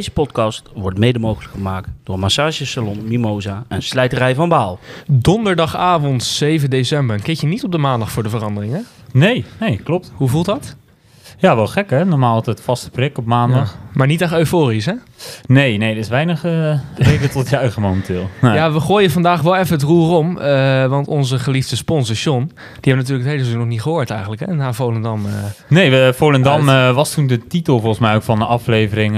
Deze podcast wordt mede mogelijk gemaakt door Massagesalon Mimosa en Slijterij van Baal. Donderdagavond 7 december. Een keertje niet op de maandag voor de verandering, hè? Nee, nee, klopt. Hoe voelt dat? Ja, wel gek hè. Normaal altijd vaste prik op maandag. Maar niet echt euforisch, hè? Nee, nee, er is weinig uh, reden tot juichen momenteel. Nee. Ja, we gooien vandaag wel even het roer om. Uh, want onze geliefde sponsor, Sean, die hebben natuurlijk het hele seizoen nog niet gehoord eigenlijk, hè? Na Volendam. Uh, nee, we, Volendam was toen de titel volgens mij ook van de aflevering.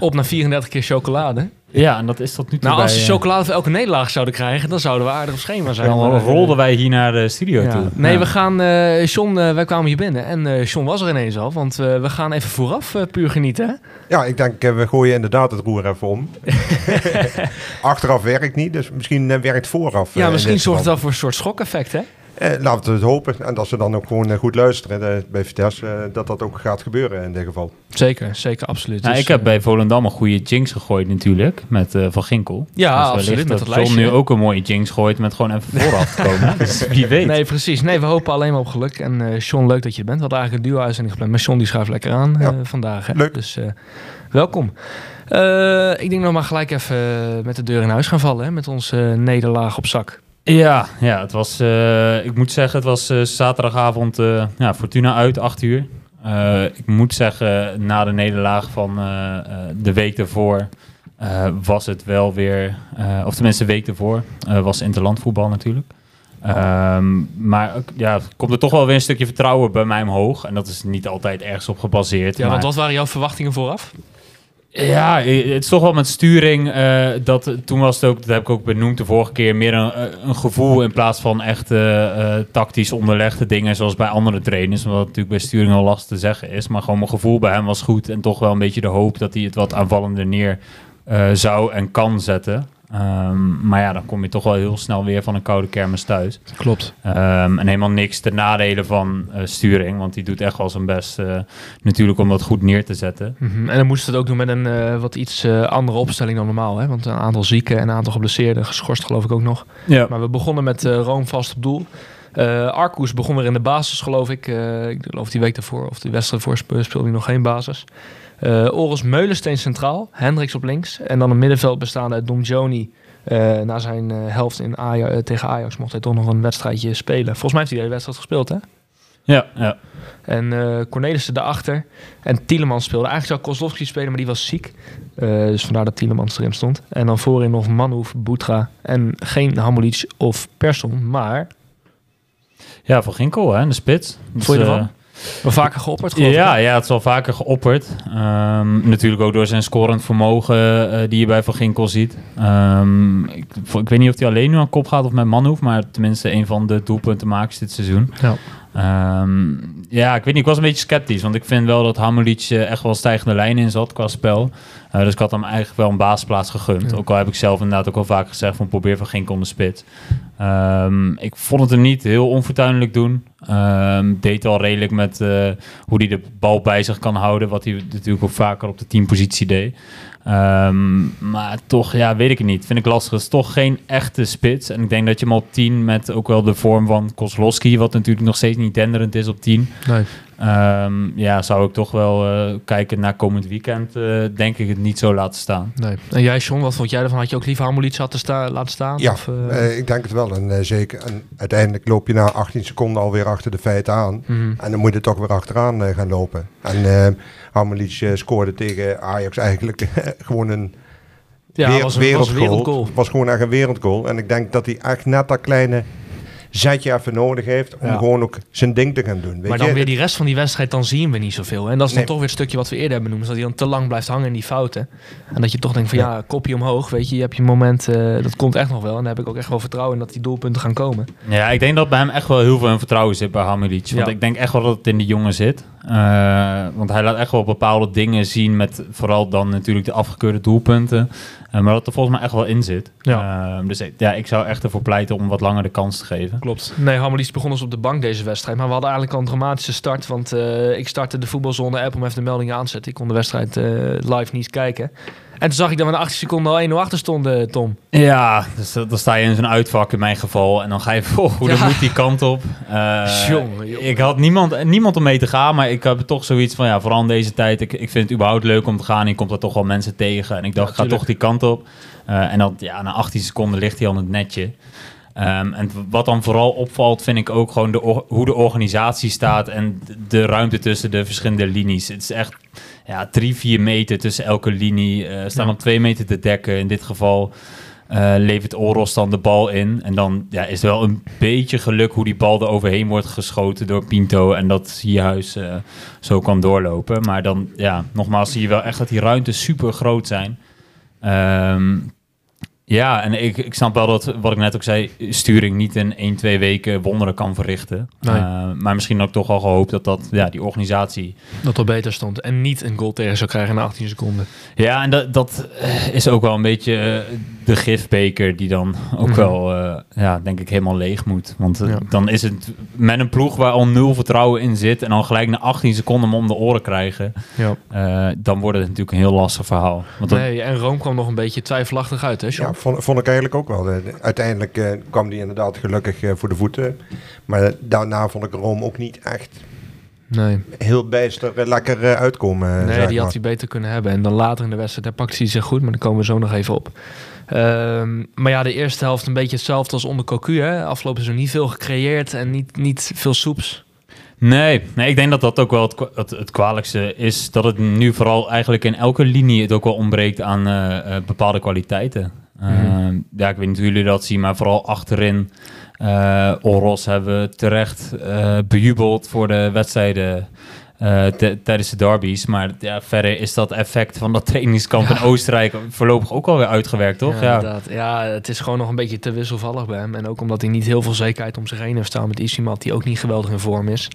Op naar 34 keer chocolade. Ja, en dat is tot nu toe Nou, als ze chocolade voor elke nederlaag zouden krijgen, dan zouden we aardig op schema zijn. Dan Maar, rolden wij hier naar de studio ja. toe. Nee, Ja. we gaan... eh John, eh, wij kwamen hier binnen en eh John was er ineens al. Want eh, we gaan even vooraf eh, puur genieten? Ja, ik denk, eh, we gooien inderdaad het roer even om. Achteraf werkt niet, dus misschien eh, werkt vooraf. eh, Ja, misschien zorgt wel voor een soort schokeffect, hè? Eh, laten we het hopen. En dat ze dan ook gewoon eh, goed luisteren eh, bij Vitesse, eh, dat dat ook gaat gebeuren in dit geval. Zeker, zeker, absoluut. Nou, Dus, ik heb bij Volendam een goede jinx gegooid natuurlijk, met eh, Van Ginkel. Ja, dus absoluut, dat John lijstje. nu ook een mooie jinx gooit met gewoon even vooraf te komen. dus wie weet. Nee, precies. Nee, we hopen alleen maar op geluk. En eh John, leuk dat je er bent. We hadden eigenlijk een duo-uitzending gepland. Maar John die schuift lekker aan Ja. eh, vandaag. Hè? Leuk. Dus eh, welkom. Eh, ik denk nog maar gelijk even met de deur in huis gaan vallen. Hè? Met onze nederlaag op zak. Ja, ja het was, eh, ik moet zeggen, het was eh, zaterdagavond eh, ja, Fortuna uit, 8 uur. Ik moet zeggen, na de nederlaag van de week ervoor eh, was het wel weer, of tenminste de week ervoor, eh, was interlandvoetbal natuurlijk. Ehm, maar ja, komt er toch wel weer een stukje vertrouwen bij mij omhoog. En dat is niet altijd ergens op gebaseerd. Ja, maar- want wat waren jouw verwachtingen vooraf? Ja, het is toch wel met sturing. eh, dat, toen was het ook, dat heb ik ook benoemd de vorige keer, meer een, eh, gevoel in plaats van echt eh, tactisch onderlegde dingen zoals bij andere trainers. Wat natuurlijk bij sturing al lastig te zeggen is. Maar gewoon mijn gevoel bij hem was goed en toch wel een beetje de hoop dat hij het wat aanvallender neer zou en kan zetten. Ehm, maar ja, dan kom je toch wel heel snel weer van een koude kermis thuis. Klopt. Ehm, en helemaal niks ten nadelen van eh, sturing, want die doet echt wel zijn best eh, natuurlijk om dat goed neer te zetten. Mhm. En dan moesten we het ook doen met een eh, wat iets andere opstelling dan normaal. Hè? Want een aantal zieken en een aantal geblesseerden, geschorst geloof ik ook nog. Ja. Maar we begonnen met Room vast op doel. Arcus begon weer in de basis, geloof ik. Ik geloof die week daarvoor, of die wedstrijd voor spe- speelde hij nog geen basis. Eh Oris Meulensteen centraal, Hendricks op links. En dan een middenveld bestaande uit Dom Joni. Eh, na zijn eh, helft in tegen Ajax mocht hij toch nog een wedstrijdje spelen. Volgens mij heeft hij de hele wedstrijd gespeeld, hè? Ja, ja. En eh Cornelissen daarachter. En Tielemans speelde. Eigenlijk zou Kozlowski spelen, maar die was ziek. Dus vandaar dat Tielemans erin stond. En dan voorin nog Manhoef, Boetra. En geen Hamulic of Persson. Maar Ja, van Ginkel, hè, in de spits. Dus, Vond je eh, ervan? Wel vaker geopperd, geloof ik. ja, ja, het is al vaker geopperd. Ehm, natuurlijk ook door zijn scorend vermogen eh, die je bij Van Ginkel ziet. Ehm, ik, ik weet niet of hij alleen nu aan kop gaat of met Manhoef, maar tenminste een van de doelpuntenmakers dit seizoen. Ja. Ehm, ja, ik weet niet, ik was een beetje sceptisch, want ik vind wel dat Hamulic eh, echt wel stijgende lijn in zat qua spel. Eh, dus ik had hem eigenlijk wel een basisplaats gegund. Ja. Ook al heb ik zelf inderdaad ook wel vaak gezegd van probeer van Ginkel in de spits. Ehm, ik vond het hem niet heel onfortuinlijk doen. Ehm, deed al redelijk met eh, hoe hij de bal bij zich kan houden. Wat hij natuurlijk ook vaker op de teampositie deed. Ehm, maar toch, ja, weet ik het niet. Vind ik lastig. Het is toch geen echte spits. En ik denk dat je hem op 10 met ook wel de vorm van Kozlowski... wat natuurlijk nog steeds niet denderend is op 10... Nee. Ehm, ja, zou ik toch wel eh, kijken naar komend weekend... eh, denk ik het niet zo laten staan. nee. En jij, John, wat vond jij ervan? Had je ook liever Hamulic laten, sta laten staan? Ja, Of, eh, ik denk het wel. En, eh, zeker. en uiteindelijk loop je na 18 seconden alweer achter de feiten aan. mhm. En dan moet je toch weer achteraan gaan lopen. En eh Hamelic eh, scoorde tegen Ajax eigenlijk gewoon een Ja, weer- was een, was een wereldgoal. was gewoon echt een wereldgoal. En ik denk dat hij echt net dat kleine zetje even nodig heeft om Ja. gewoon ook zijn ding te gaan doen. Weet Maar je? dan weer die rest van die wedstrijd, dan zien we niet zoveel. En dat is dan Nee. toch weer het stukje wat we eerder hebben benoemd. is Dat hij dan te lang blijft hangen in die fouten. En dat je toch denkt van ja, kopje omhoog. Weet je, je hebt je moment, eh, dat komt echt nog wel. En daar heb ik ook echt wel vertrouwen in dat die doelpunten gaan komen. Ja, ik denk dat bij hem echt wel heel veel in vertrouwen zit bij Hamilic. Want Ja. ik denk echt wel dat het in die jongen zit. Eh, want hij laat echt wel bepaalde dingen zien met vooral dan natuurlijk de afgekeurde doelpunten. Eh, maar dat er volgens mij echt wel in zit. Ja. Eh, dus ik- ja, ik zou echt ervoor pleiten om wat langer de kans te geven. Klopt. Nee, Hammerlies begon dus op de bank deze wedstrijd. Maar we hadden eigenlijk al een dramatische start. Want eh, ik startte de voetbalzone app om even de meldingen aan te zetten. Ik kon de wedstrijd eh, live niet kijken. En toen zag ik dat we na 18 seconden al 1-0 achter stonden, Tom. Ja, dus dan sta je in zo'n uitvak in mijn geval. En dan ga je vol hoe Ja. dan moet die kant op. Jongen, jongen. Ik had niemand, niemand om mee te gaan. Maar ik heb toch zoiets van, ja, vooral in deze tijd. Ik, ik vind het überhaupt leuk om te gaan. Je komt er toch wel mensen tegen. En ik dacht, Ja, ik ga toch die kant op. Eh, en dan, ja, na 18 seconden ligt hij al in het netje. Ehm, en wat dan vooral opvalt, vind ik ook gewoon de, hoe de organisatie staat en de- ruimte tussen de verschillende linies. Het is echt ja, drie, vier meter tussen elke linie. eh staan Ja. op twee meter te dekken. In dit geval eh, levert Oros dan de bal in. En dan ja, is er wel een beetje geluk hoe die bal er overheen wordt geschoten door Pinto. En dat Sierhuis eh zo kan doorlopen. Maar dan, ja, nogmaals zie je wel echt dat die ruimtes super groot zijn. Ehm, ja, en ik, ik snap wel dat, wat ik net ook zei, sturing niet in 1, 2 weken wonderen kan verrichten. Nee. Eh, maar misschien had ik toch al gehoopt dat, dat ja, die organisatie Dat al beter stond. En niet een goal tegen zou krijgen na 18 seconden. Ja, en dat, dat is ook wel een beetje eh, de gifbeker die dan ook Mhm. wel, eh, ja, denk ik, helemaal leeg moet. Want eh, Ja. dan is het met een ploeg waar al nul vertrouwen in zit en dan gelijk na 18 seconden om de oren krijgen, Ja. eh, dan wordt het natuurlijk een heel lastig verhaal. Want dan- Nee, en Rome kwam nog een beetje twijfelachtig uit, hè? Ja, vond, vond ik eigenlijk ook wel. Uiteindelijk eh, kwam die inderdaad gelukkig eh, voor de voeten. Maar daarna vond ik Rome ook niet echt Nee, heel bijster lekker eh, uitkomen. nee die had hij beter kunnen hebben. En dan later in de wedstrijd daar pakte hij zich goed, maar daar komen we zo nog even op. Ehm, maar ja, de eerste helft een beetje hetzelfde als onder Cocu. Hè? Afgelopen seizoen niet veel gecreëerd en niet, niet veel soeps. Nee, nee, ik denk dat dat ook wel het, het, het kwalijkste is. Dat het nu vooral eigenlijk in elke linie het ook wel ontbreekt aan eh, eh, bepaalde kwaliteiten. Mhm. Ja, ik weet niet hoe jullie dat zien, maar vooral achterin. eh Oros hebben we terecht bejubeld voor de wedstrijden eh, tijdens de derbies. Maar ja, verder is dat effect van dat trainingskamp in Oostenrijk voorlopig ook alweer uitgewerkt, toch? Ja, Ja, het is gewoon nog een beetje te wisselvallig bij hem. En ook omdat hij niet heel veel zekerheid om zich heen heeft staan met Isimat, die ook niet geweldig in vorm is.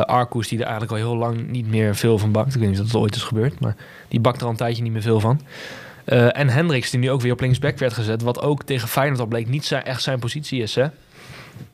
Arcus, die er eigenlijk al heel lang niet meer veel van bakt. Ik weet niet of dat ooit is gebeurd, maar die bakt er al een tijdje niet meer veel van. Eh, en Hendricks, die nu ook weer op linksback werd gezet. Wat ook tegen Feyenoord al bleek niet zijn, echt zijn positie is, hè?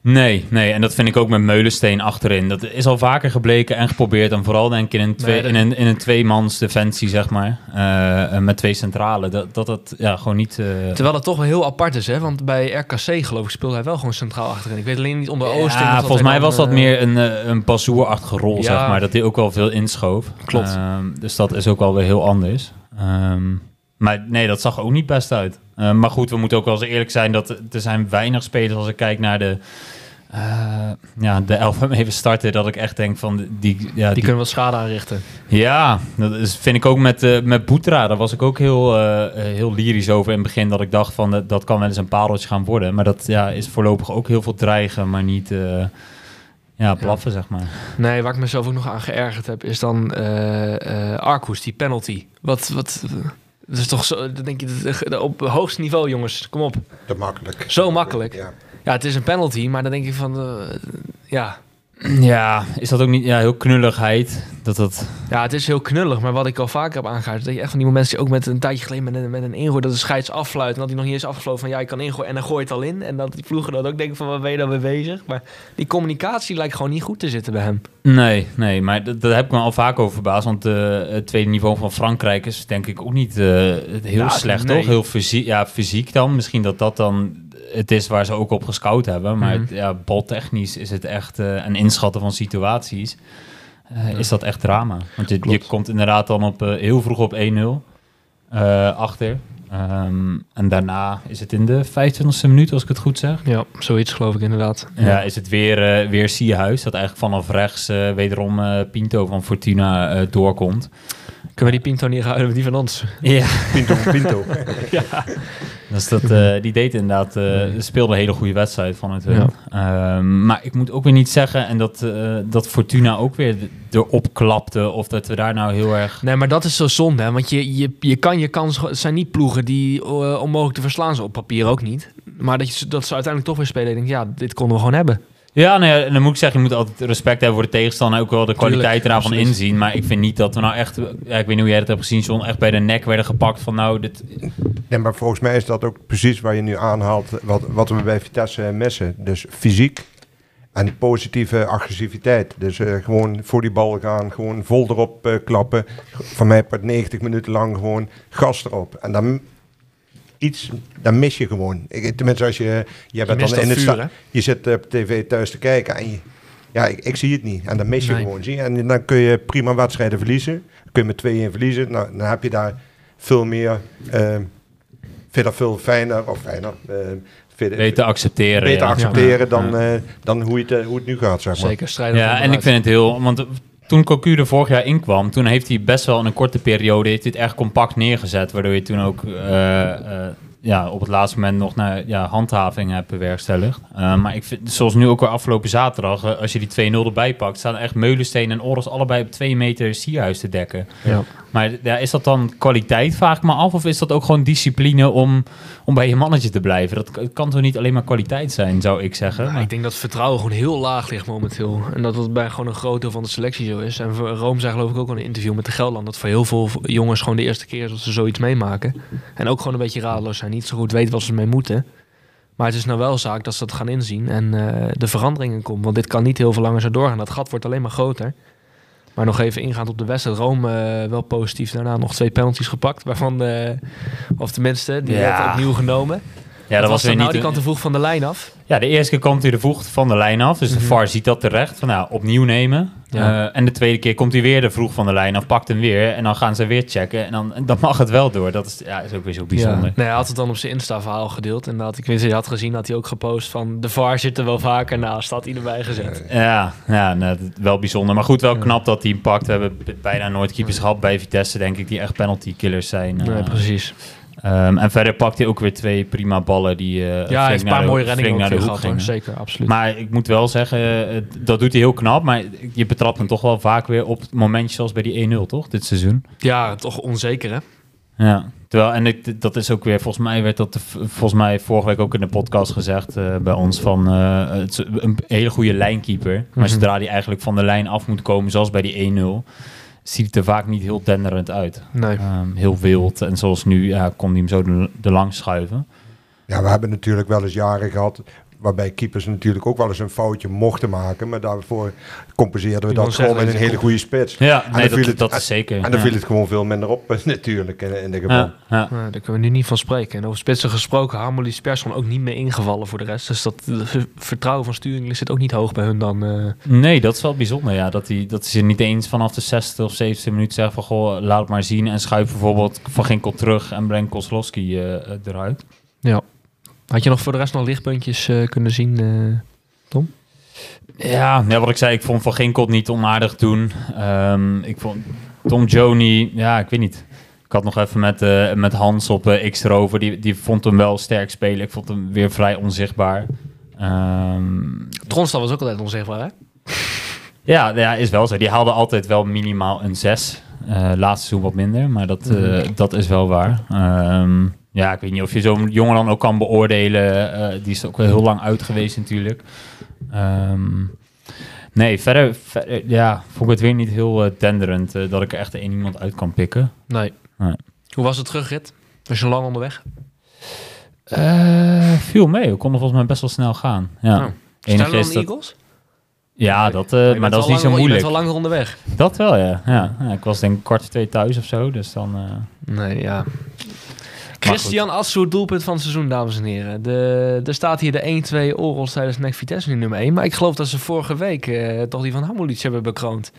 Nee, nee, en dat vind ik ook met Meulensteen achterin. Dat is al vaker gebleken en geprobeerd. En vooral denk ik in een, twee, Nee, dat- in een, in een tweemans defensie, zeg maar. eh, met twee centralen. Dat dat, dat ja, gewoon niet... eh, Terwijl het toch wel heel apart is, hè? Want bij RKC, geloof ik, speelde hij wel gewoon centraal achterin. Ik weet alleen niet onder Oosting. ja, volgens mij was dat eh, meer een, een passoerachtige rol, Ja. zeg maar. Dat hij ook wel veel inschoof. Klopt. Ehm, dus dat is ook wel weer heel anders. Ehm, maar nee, dat zag ook niet best uit. Ehm, maar goed, we moeten ook wel eens eerlijk zijn dat er zijn weinig spelers als ik kijk naar de... eh, ja, de elf even starten, dat ik echt denk van die, ja, Die kunnen wat schade aanrichten. Ja, dat is, vind ik ook met, eh met Boetra. Daar was ik ook heel, eh, eh, heel lyrisch over in het begin. Dat ik dacht van dat, dat kan wel eens een pareltje gaan worden. Maar dat ja, is voorlopig ook heel veel dreigen, maar niet eh, ja, blaffen, zeg maar. Nee, waar ik mezelf ook nog aan geërgerd heb, is dan eh eh Arcus, die penalty. Wat, wat, dat is toch zo, dan denk je, dat- op hoogste niveau, jongens, kom op. Te makkelijk. Zo makkelijk. Ja. Ja, het is een penalty, maar dan denk ik van, eh, ja. Ja, is dat ook niet ja, heel knulligheid? Dat dat... Ja, het is heel knullig, maar wat ik al vaker heb aangehaald, is dat je echt van die momenten die ook met een tijdje geleden met een, met een ingooi, dat de scheids afluit en dat hij nog niet eens afgevlogen van ja, je kan ingooien en dan gooi je het al in. En dat die ploegen dan ook denken van, waar ben je dan mee bezig? Maar die communicatie lijkt gewoon niet goed te zitten bij hem. Nee, nee, maar dat, daar heb ik me al vaak over verbaasd. Want eh, het tweede niveau van Frankrijk is denk ik ook niet eh, heel Ja, slecht, nee. toch? Heel fysiek, ja, fysiek dan. Misschien dat dat dan het is waar ze ook op gescout hebben. Maar het- ja, baltechnisch is het echt eh, een inschatten van situaties. eh, Is dat echt drama? Want je, je komt inderdaad dan op, eh, heel vroeg op 1-0 eh, achter. Ehm, en daarna is het in de 25e minuut, als ik het goed zeg. Ja, zoiets geloof ik inderdaad. Ja, is het weer, eh weer Sierhuis, dat eigenlijk vanaf rechts eh, wederom eh, Pinto van Fortuna eh, doorkomt. Kunnen we die Pinto niet gaan die van ons? Ja. Pinto, Pinto. Dus dat, eh, die deed inderdaad, eh, speelde een hele goede wedstrijd van het hun. Ehm, maar ik moet ook weer niet zeggen, en dat, eh, dat Fortuna ook weer erop klapte, of dat we daar nou heel erg... Nee, maar dat is zo zonde, hè? want je, je, je kan je kans... Het zijn niet ploegen die onmogelijk te verslaan zijn, op papier ook niet. Maar dat, je, dat ze uiteindelijk toch weer spelen en denk ja, dit konden we gewoon hebben. Ja, nou ja, dan moet ik zeggen, je moet altijd respect hebben voor de tegenstander en ook wel de kwaliteiten daarvan inzien. Maar ik vind niet dat we nou echt, ja, ik weet niet hoe jij dat hebt gezien, John, echt bij de nek werden gepakt van nou, dit, Nee, maar volgens mij is dat ook precies waar je nu aanhaalt wat, wat we bij Vitesse missen. Dus fysiek En positieve agressiviteit. Dus eh, gewoon voor die bal gaan, gewoon vol erop eh, klappen. Van mij part 90 minuten lang gewoon gas erop. En dan iets, dan mis je gewoon. Ik, tenminste, als je, je bent mist dan in het vuur, je zit op tv thuis te kijken en je, ja, ik, ik zie het niet. En dan mis je Nee. gewoon. Zie je? En dan kun je prima wedstrijden verliezen. Dan kun je met 2-1 verliezen. Nou, dan heb je daar veel meer, eh, vind je dat veel fijner, of fijner, eh, je- Beter accepteren. beter ja. accepteren Ja. dan, eh, dan hoe, het, eh, hoe het nu gaat, zeg maar. Zeker, strijden. Ja, en ik vind het heel... Want toen Cocu er vorig jaar inkwam, toen heeft hij best wel in een korte periode het echt compact neergezet. Waardoor je toen ook eh, eh, ja, op het laatste moment nog naar ja, handhaving hebt bewerkstelligd. Eh, maar ik vind, zoals nu ook weer afgelopen zaterdag, als je die 2-0 erbij pakt, staan echt Meulensteen en Oros allebei op 2 meter Sierhuis te dekken. Ja. Maar ja, is dat dan kwaliteit, vraag ik me af? Of is dat ook gewoon discipline om, om bij je mannetje te blijven? Dat kan toch niet alleen maar kwaliteit zijn, zou ik zeggen? Maar- ik denk dat vertrouwen gewoon heel laag ligt momenteel. En dat het bij gewoon een groot deel van de selectie zo is. En voor Rome zei geloof ik ook al in een interview met de Gelderland... dat voor heel veel jongens gewoon de eerste keer is dat ze zoiets meemaken. En ook gewoon een beetje radeloos zijn. Niet zo goed weten wat ze ermee moeten. Maar het is nou wel zaak dat ze dat gaan inzien en eh, de veranderingen komen. Want dit kan niet heel veel langer zo doorgaan. Dat gat wordt alleen maar groter. Maar nog even ingaand op de wedstrijd. Rome eh, wel positief. Daarna nog twee penalties gepakt. Waarvan, eh, of tenminste, die Ja. werd opnieuw genomen. Ja, dat was weer nou, niet... die kant te vroeg van de lijn af. Ja, de eerste keer komt hij de voet van de lijn af. Dus de Mhm. VAR ziet dat terecht. Van nou, opnieuw nemen. Ja. Eh, en de tweede keer komt hij weer de vroeg van de lijn af. Pakt hem weer. En dan gaan ze weer checken. En dan, dan mag het wel door. Dat is, ja, is ook weer zo bijzonder. Ja. Nee, hij had het dan op zijn Insta-verhaal gedeeld. En dat ik weet, je had gezien, had hij ook gepost van... de VAR zit er wel vaker naast, had hij erbij gezet. Ja, ja nou, wel bijzonder. Maar goed, wel knap dat hij hem pakt. We hebben bijna nooit keepers gehad bij Vitesse, denk ik, die echt penalty killers zijn. Nee, Eh, precies. Ehm, en verder pakt hij ook weer twee prima ballen die eh Ja, hij flink heeft een paar mooie reddingen naar de hoek gingen. Zeker, absoluut. Maar ik moet wel zeggen, eh, dat doet hij heel knap. Maar je betrapt hem toch wel vaak weer op momentjes zoals bij die 1-0, toch? Dit seizoen. ja, toch onzeker, hè? Ja. Terwijl, en ik, dat is ook weer, volgens mij werd dat volgens mij vorige week ook in de podcast gezegd eh, bij ons van het is een hele goede lijnkeeper. Maar Mhm. zodra hij eigenlijk van de lijn af moet komen, zoals bij die 1-0, ziet het er vaak niet heel denderend uit. Nee. Ehm, heel wild. En zoals nu, ja, kon hij hem zo er, er langs schuiven. Ja, we hebben natuurlijk wel eens jaren gehad waarbij keepers natuurlijk ook wel eens een foutje mochten maken. Maar daarvoor compenseerden we Je dat gewoon met een hele goede spits. Ja, En nee, dan viel dat, het- dat is zeker. En dan ja. viel het gewoon veel minder op natuurlijk in, in de geval. Ja, ja. Daar kunnen we nu niet van spreken. En over spitsen gesproken, Harmonies Persson ook niet meer ingevallen voor de rest. Dus dat vertrouwen van sturing zit ook niet hoog bij hun dan. eh. Nee, dat is wel bijzonder. Ja. Dat, hij, dat ze niet eens vanaf de 60 of 70 minuut zeggen van... Goh, laat het maar zien en schuif bijvoorbeeld Van Ginkel terug en breng Kozlowski eh, eruit. Had je nog voor de rest nog lichtpuntjes eh, kunnen zien? eh? Ja, ja, wat ik zei, ik vond Van Ginkel niet onaardig doen. Ehm, ik vond Tom Joni, ja, ik weet niet. Ik had nog even met, eh, met Hans op X erover. Die, die vond hem wel sterk spelen. Ik vond hem weer vrij onzichtbaar. Ehm, Tronstal was ook altijd onzichtbaar, hè? ja, ja, is wel zo. Die haalde altijd wel minimaal een 6. Eh laatste seizoen wat minder, maar dat, Mhm. dat is wel waar. Ehm, ja, ik weet niet of je zo'n jongen dan ook kan beoordelen. Eh, die is ook wel heel lang uit geweest natuurlijk. Ehm, nee, verder, verder ja, vond ik het weer niet heel eh, denderend eh, dat ik er echt één iemand uit kan pikken. Nee. Nee. Hoe was het terugrit? Was je lang onderweg? Eh viel mee, we konden volgens mij best wel snel gaan. Ja, Oh. Enige is dat- Eagles? ja dat, eh, maar dat is niet zo moeilijk. Je bent wel langer onderweg. Dat wel, ja. ja. Ja, Ik was denk ik kwart twee thuis of zo, dus dan... eh, Nee, ja. Christian Assoer, doelpunt van het seizoen, dames en heren. De, er staat hier de 1-2 Oros tijdens NEC Vitesse nu nummer 1. Maar ik geloof dat ze vorige week eh, toch die van Hamulic hebben bekroond.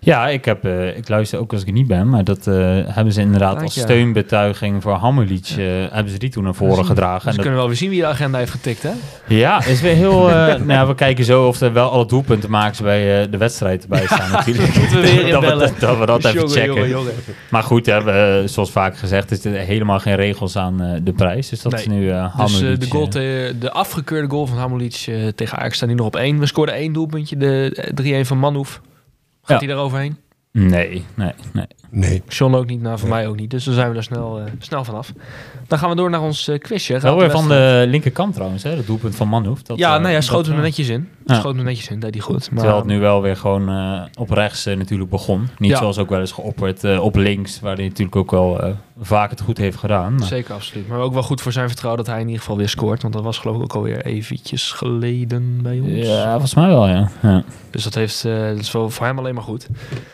Ja, ik, heb, eh, ik luister ook als ik er niet ben, maar dat eh, hebben ze inderdaad als steunbetuiging voor Hamulic, eh, hebben ze die toen naar voren gedragen. Dus En we dat- kunnen wel weer zien wie de agenda heeft getikt, hè? ja, is weer heel... nou we kijken zo of er wel alle doelpunten maken bij de wedstrijd erbij staan natuurlijk. Moeten we weer dat, we, dat, dat we dat even Jongen, checken. jongen, jongen. Maar goed, hè, we, zoals vaak gezegd, is er helemaal geen regels aan de prijs. Dus dat Nee. is nu eh Dus de, goal te- de afgekeurde goal van Hamulic eh, tegen Ajax staat nu nog op 1. We scoorden één doelpuntje, de eh, 3-1 van Manhoef. Gaat hij daar overheen? Nee, nee, nee. Nee. John ook niet, nou voor mij ook niet. Dus dan zijn we daar snel, eh, snel vanaf. Dan gaan we door naar ons eh, quizje. Wel Raad weer de van de linkerkant trouwens, hè, dat doelpunt van Manhoef. Dat, ja, eh, nou ja, schoot dat, hem er eh, netjes in. Ja. Schoot hem er netjes in, deed hij goed. Maar, Terwijl het nu wel weer gewoon eh, op rechts eh, natuurlijk begon. Niet Ja. zoals ook wel eens geopperd eh, op links, waar hij natuurlijk ook wel eh, vaak het goed heeft gedaan. Maar- Zeker, absoluut. Maar ook wel goed voor zijn vertrouwen dat hij in ieder geval weer scoort. Want dat was geloof ik ook alweer eventjes geleden bij ons. Ja, volgens mij wel, ja. ja. Dus dat, heeft, eh, dat is wel voor hem alleen maar goed.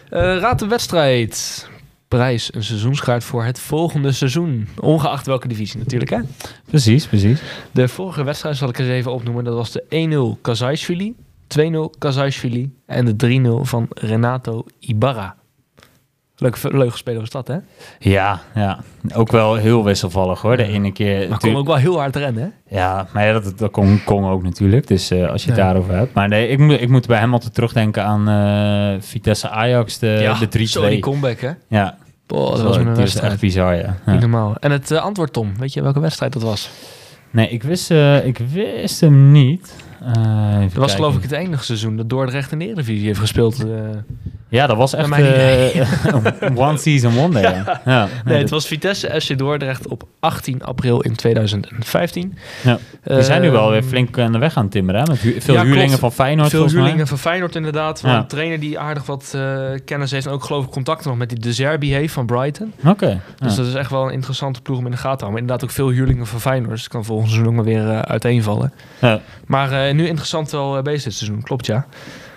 Eh, raad de wedstrijd. Prijs een seizoenskaart voor het volgende seizoen. Ongeacht welke divisie natuurlijk, hè? Precies, precies. De vorige wedstrijd zal ik eens even opnoemen. Dat was de 1-0 Kazaishvili, 2-0 Kazaishvili en de 3-0 van Renato Ibarra. Leuke, leuke speler was dat, hè? Ja, ja, ook wel heel wisselvallig hoor. De ene keer... Maar kon ook wel heel hard rennen, hè? Ja, maar ja, dat, dat kon, kon ook natuurlijk. Dus eh, als je het Ja. daarover hebt. Maar nee, ik, moet ik moet bij hem altijd terugdenken aan eh, Vitesse Ajax, de, de 3-2. Zo die comeback, hè? Ja, Boah, dat was een wedstrijd. echt bizar, ja. Normaal. En het eh, antwoord, Tom. Weet je welke wedstrijd dat was? Nee, ik wist, eh, ik wist hem niet. Eh, Dat was kijken. geloof ik het enige seizoen dat Dordrecht in de Eredivisie heeft gespeeld. eh. Ja, dat was echt eh, one season wonder, ja. ja. Nee, het was Vitesse SC Dordrecht op 18 april in 2015. Ja. Die zijn nu wel weer Ehm, flink aan de weg aan timmeren, hè? Met hu- veel Ja, huurlingen klopt. van Feyenoord, Veel volgens mij. huurlingen van Feyenoord inderdaad. Van Ja. Een trainer die aardig wat kennis heeft. En ook geloof ik contacten nog met die De Zerbi heeft van Brighton. Oké. Dus dat is echt wel een interessante ploeg om in de gaten te houden. Maar inderdaad ook veel huurlingen van Feyenoord. Dus het kan volgend seizoen ook maar weer uiteenvallen. Ja. Maar nu interessant wel eh, bezig dit seizoen. Klopt ja.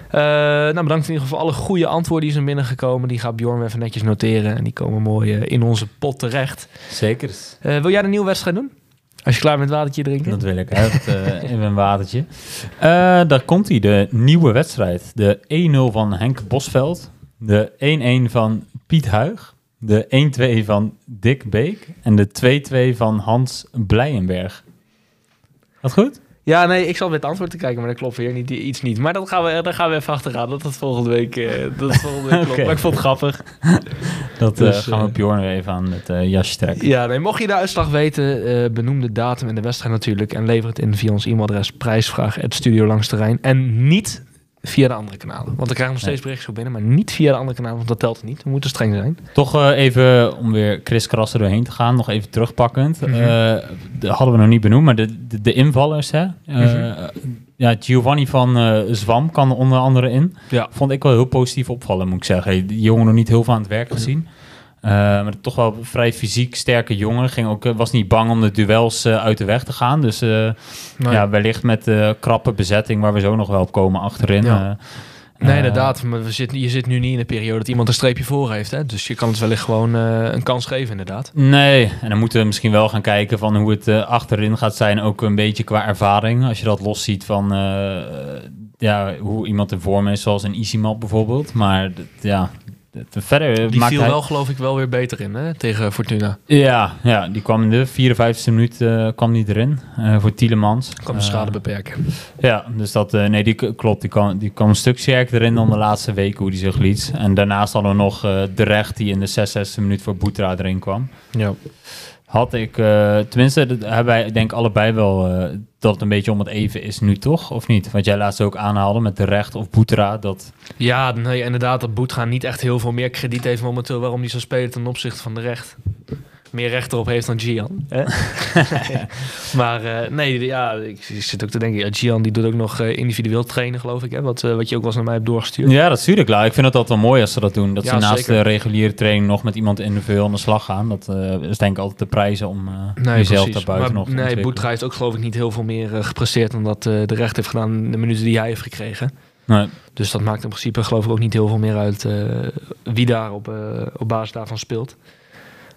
Eh, nou, bedankt in ieder geval voor alle goede antwoorden die zijn binnengekomen. Die gaat Bjorn even netjes noteren. En die komen mooi eh, in onze pot terecht. Zeker. Eh, wil jij de nieuwe wedstrijd doen? Als je klaar bent met watertje drinken? Dat wil ik. Eh, even een watertje. Eh, daar komt hij, de nieuwe wedstrijd. De 1-0 van Henk Bosveld. De 1-1 van Piet Huig. De 1-2 van Dick Beek. En de 2-2 van Hans Blijenberg. Wat goed? Ja, nee, ik zal met het antwoord te kijken, maar dat klopt weer niet, iets niet. Maar dat gaan we, daar gaan we even achteraan, dat dat volgende week, eh, dat het volgende week klopt. Maar ik vond het grappig. Dat Dus, eh, gaan we eh, Bjorn weer even aan het jasje trekken. Ja, nee, mocht je de uitslag weten, benoem de datum en de wedstrijd natuurlijk. En lever het in via ons e-mailadres prijsvraag.studiolangsterrein. En niet via de andere kanalen. Want we krijgen nog steeds berichtjes op binnen, maar niet via de andere kanalen, want dat telt niet. We moeten streng zijn. Toch eh, even, om weer Chris Krassen doorheen te gaan, nog even terugpakkend. Mhm. Eh, de hadden we nog niet benoemd, maar de, de, de invallers, hè. Eh, Mhm. Ja, Giovanni van Zwam kan er onder andere in. Ja. Vond ik wel heel positief opvallen, moet ik zeggen. Die jongen nog niet heel veel aan het werk gezien. Eh, maar toch wel vrij fysiek sterke jongen. Ging ook, eh, was niet bang om de duels eh, uit de weg te gaan. Dus Nee. ja, wellicht met de krappe bezetting waar we zo nog wel op komen achterin. Ja. Nee, inderdaad. Maar we zitten, je zit nu niet in een periode dat iemand een streepje voor heeft. Hè? Dus je kan het wellicht gewoon een kans geven, inderdaad. Nee, en dan moeten we misschien wel gaan kijken van hoe het achterin gaat zijn, ook een beetje qua ervaring. Als je dat los ziet van ja, hoe iemand in vorm is, zoals een Easymap bijvoorbeeld. Maar ja, verder Die maakt viel hij... wel, geloof ik, wel weer beter in hè? tegen Fortuna. Ja, ja, die kwam in de 54e minuut eh, kwam die erin eh, voor Tielemans. Kan de Eh, schade beperken. Ja, dus dat, eh, nee, die klopt. Die kwam, die kwam een stuk sterker erin dan de laatste weken hoe die zich liet. En daarnaast hadden we nog eh, de recht die in de 66e minuut voor Boetra erin kwam. Ja. Had ik, eh, tenminste, hebben wij denk allebei wel eh, dat het een beetje om het even is nu toch, of niet? Wat jij laatst ook aanhaalde met de recht of Boetra, dat... Ja, nee, inderdaad, dat Boetga niet echt heel veel meer krediet heeft momenteel waarom hij zou spelen ten opzichte van de recht. Meer recht erop heeft dan Gian. hè? maar eh, nee, ja, ik, ik zit ook te denken, ja, Gian die doet ook nog eh, individueel trainen, geloof ik, hè? Wat, eh, wat je ook wel eens naar mij hebt doorgestuurd. Ja, dat stuur ik klaar. Ik vind het altijd wel mooi als ze dat doen. Dat Ja, ze naast zeker. de reguliere training nog met iemand individueel aan de slag gaan. Dat is denk ik altijd de prijzen om Nee, jezelf precies. daar buiten nog te Nee. Boetra heeft ook geloof ik niet heel veel meer gepresteerd dan dat de recht heeft gedaan in de minuten die hij heeft gekregen. Nee. Dus dat maakt in principe geloof ik ook niet heel veel meer uit wie daar op, op basis daarvan speelt.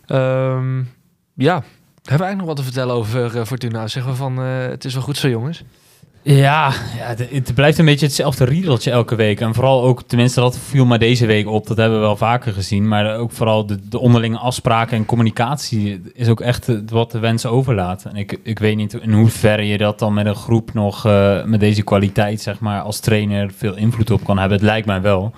Ehm, ja, hebben we eigenlijk nog wat te vertellen over eh, Fortuna? Zeggen we van, eh, het is wel goed zo jongens. Ja, ja het, blijft een beetje hetzelfde riedeltje elke week. En vooral ook, tenminste dat viel mij deze week op, dat hebben we wel vaker gezien. Maar ook vooral de, de onderlinge afspraken en communicatie is ook echt eh, wat de wens overlaat. En ik, ik weet niet in hoeverre je dat dan met een groep nog, met deze kwaliteit, zeg maar, als trainer veel invloed op kan hebben. Het lijkt mij wel.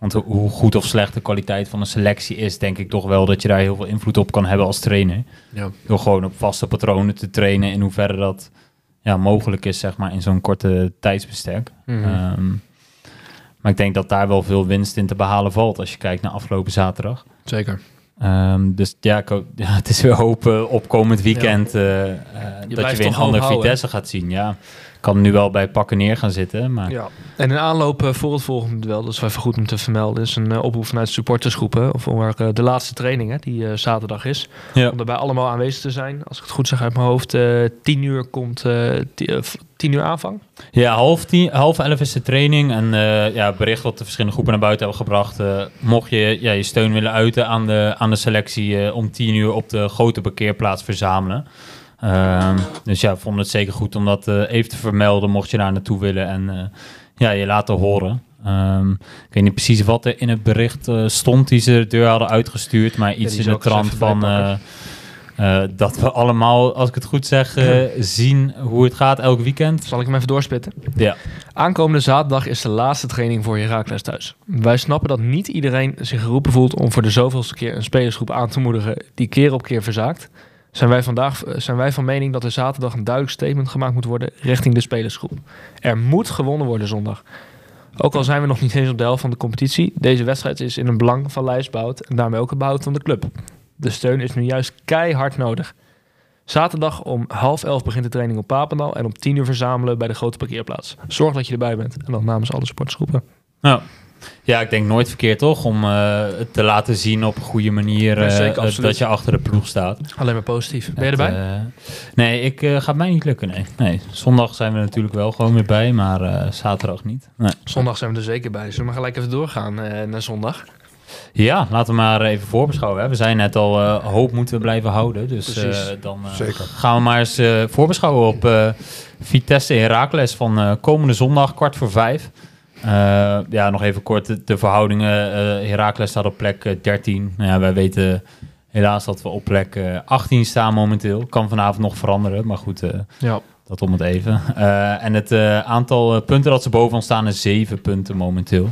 Want ho- hoe goed of slecht de kwaliteit van een selectie is, denk ik toch wel dat je daar heel veel invloed op kan hebben als trainer. Ja. Door gewoon op vaste patronen te trainen in hoeverre dat ja, mogelijk is, zeg maar, in zo'n korte tijdsbestek. Mhm. Ehm, maar ik denk dat daar wel veel winst in te behalen valt als je kijkt naar afgelopen zaterdag. Zeker. Ehm, dus ja, ik hoop- ja, het is weer hopen opkomend weekend eh, eh, dat je weer een toch ander hoop houden, Vitesse gaat zien. Ja, kan nu wel bij pakken neer gaan zitten. Maar Ja. En in aanloop eh, voor het volgende duel, dat is wel even goed om te vermelden, is een eh, oproep vanuit de supportersgroepen voor eh, de laatste training, hè, die zaterdag is. Ja. Om daarbij allemaal aanwezig te zijn. Als ik het goed zeg uit mijn hoofd, eh 10 uur komt 10 uur aanvang. Ja, half, tien, half elf is de training. En ja, bericht wat de verschillende groepen naar buiten hebben gebracht. mocht je ja, je steun willen uiten aan de, aan de selectie om tien uur op de grote parkeerplaats verzamelen. Ehm, dus ja, we vonden het zeker goed om dat eh, even te vermelden mocht je daar naartoe willen en eh, ja, je laten horen. Ehm, ik weet niet precies wat er in het bericht eh, stond die ze de deur hadden uitgestuurd, maar iets in de trant van dat we allemaal, als ik het goed zeg, zien hoe het gaat elk weekend. Zal ik hem even doorspitten? Ja. Aankomende zaterdag is de laatste training voor Heracles thuis. Wij snappen dat niet iedereen zich geroepen voelt om voor de zoveelste keer een spelersgroep aan te moedigen die keer op keer verzaakt. Zijn wij, vandaag, eh, zijn wij van mening dat er zaterdag een duidelijk statement gemaakt moet worden richting de spelersgroep. Er moet gewonnen worden zondag. Ook al zijn we nog niet eens op de helft van de competitie, deze wedstrijd is in een belang van Lijsbout en daarmee ook het behoud van de club. De steun is nu juist keihard nodig. Zaterdag om half elf begint de training op Papendal en om tien uur verzamelen bij de grote parkeerplaats. Zorg dat je erbij bent en dan namens alle sportsgroepen. Nou, ja, ik denk nooit verkeerd toch om eh, het te laten zien op een goede manier eh, zeker, dat je achter de ploeg staat. Alleen maar positief. Ben je Het, erbij? eh, nee, ik eh, gaat mij niet lukken. Nee. nee, zondag zijn we natuurlijk wel gewoon weer bij, maar eh, zaterdag niet. Nee. Zondag zijn we er zeker bij. Zullen we maar gelijk even doorgaan eh, naar zondag? Ja, laten we maar even voorbeschouwen. Hè. We zijn net al eh, hoop moeten we blijven houden, dus eh, dan eh, Zeker. gaan we maar eens eh, voorbeschouwen op eh, Vitesse Heracles van eh, komende zondag kwart voor vijf. Eh, ja, nog even kort de, de verhoudingen. eh Heracles staat op plek eh, 13. Nou ja, wij weten helaas dat we op plek eh, 18 staan momenteel. Kan vanavond nog veranderen, maar goed, eh, Ja. dat om het even. Eh, en het eh, aantal eh, punten dat ze bovenaan staan is 7 punten momenteel.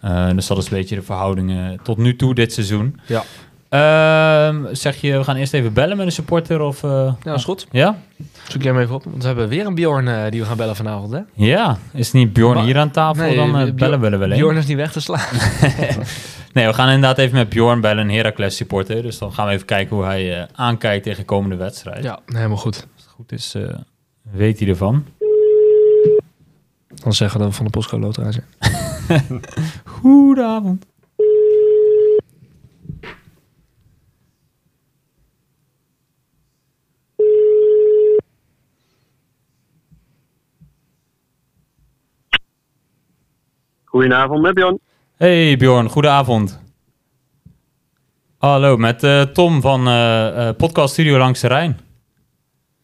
Eh, dus dat is een beetje de verhoudingen tot nu toe dit seizoen. Ja. Ehm, zeg je, we gaan eerst even bellen met een supporter? Of, eh, Ja, is goed. ja? Zoek jij hem even op. Want we hebben weer een Bjorn eh, die we gaan bellen vanavond. Hè? Ja, is niet Bjorn Maar- hier aan tafel? Nee, dan eh, Bjorn- bellen we er wel een. Bjorn is niet weg te slaan. Nee, we gaan inderdaad even met Bjorn bellen, een Heracles supporter. Dus dan gaan we even kijken hoe hij eh, aankijkt tegen de komende wedstrijd. ja, helemaal goed. Als het goed is, eh, weet hij ervan. Dan zeggen we we van de postcode loterij zijn. Goedenavond. Goedenavond, met Bjorn. Hey Bjorn, goedenavond. Hallo, met eh, Tom van eh, eh, Podcast Studio Langs de Rijn.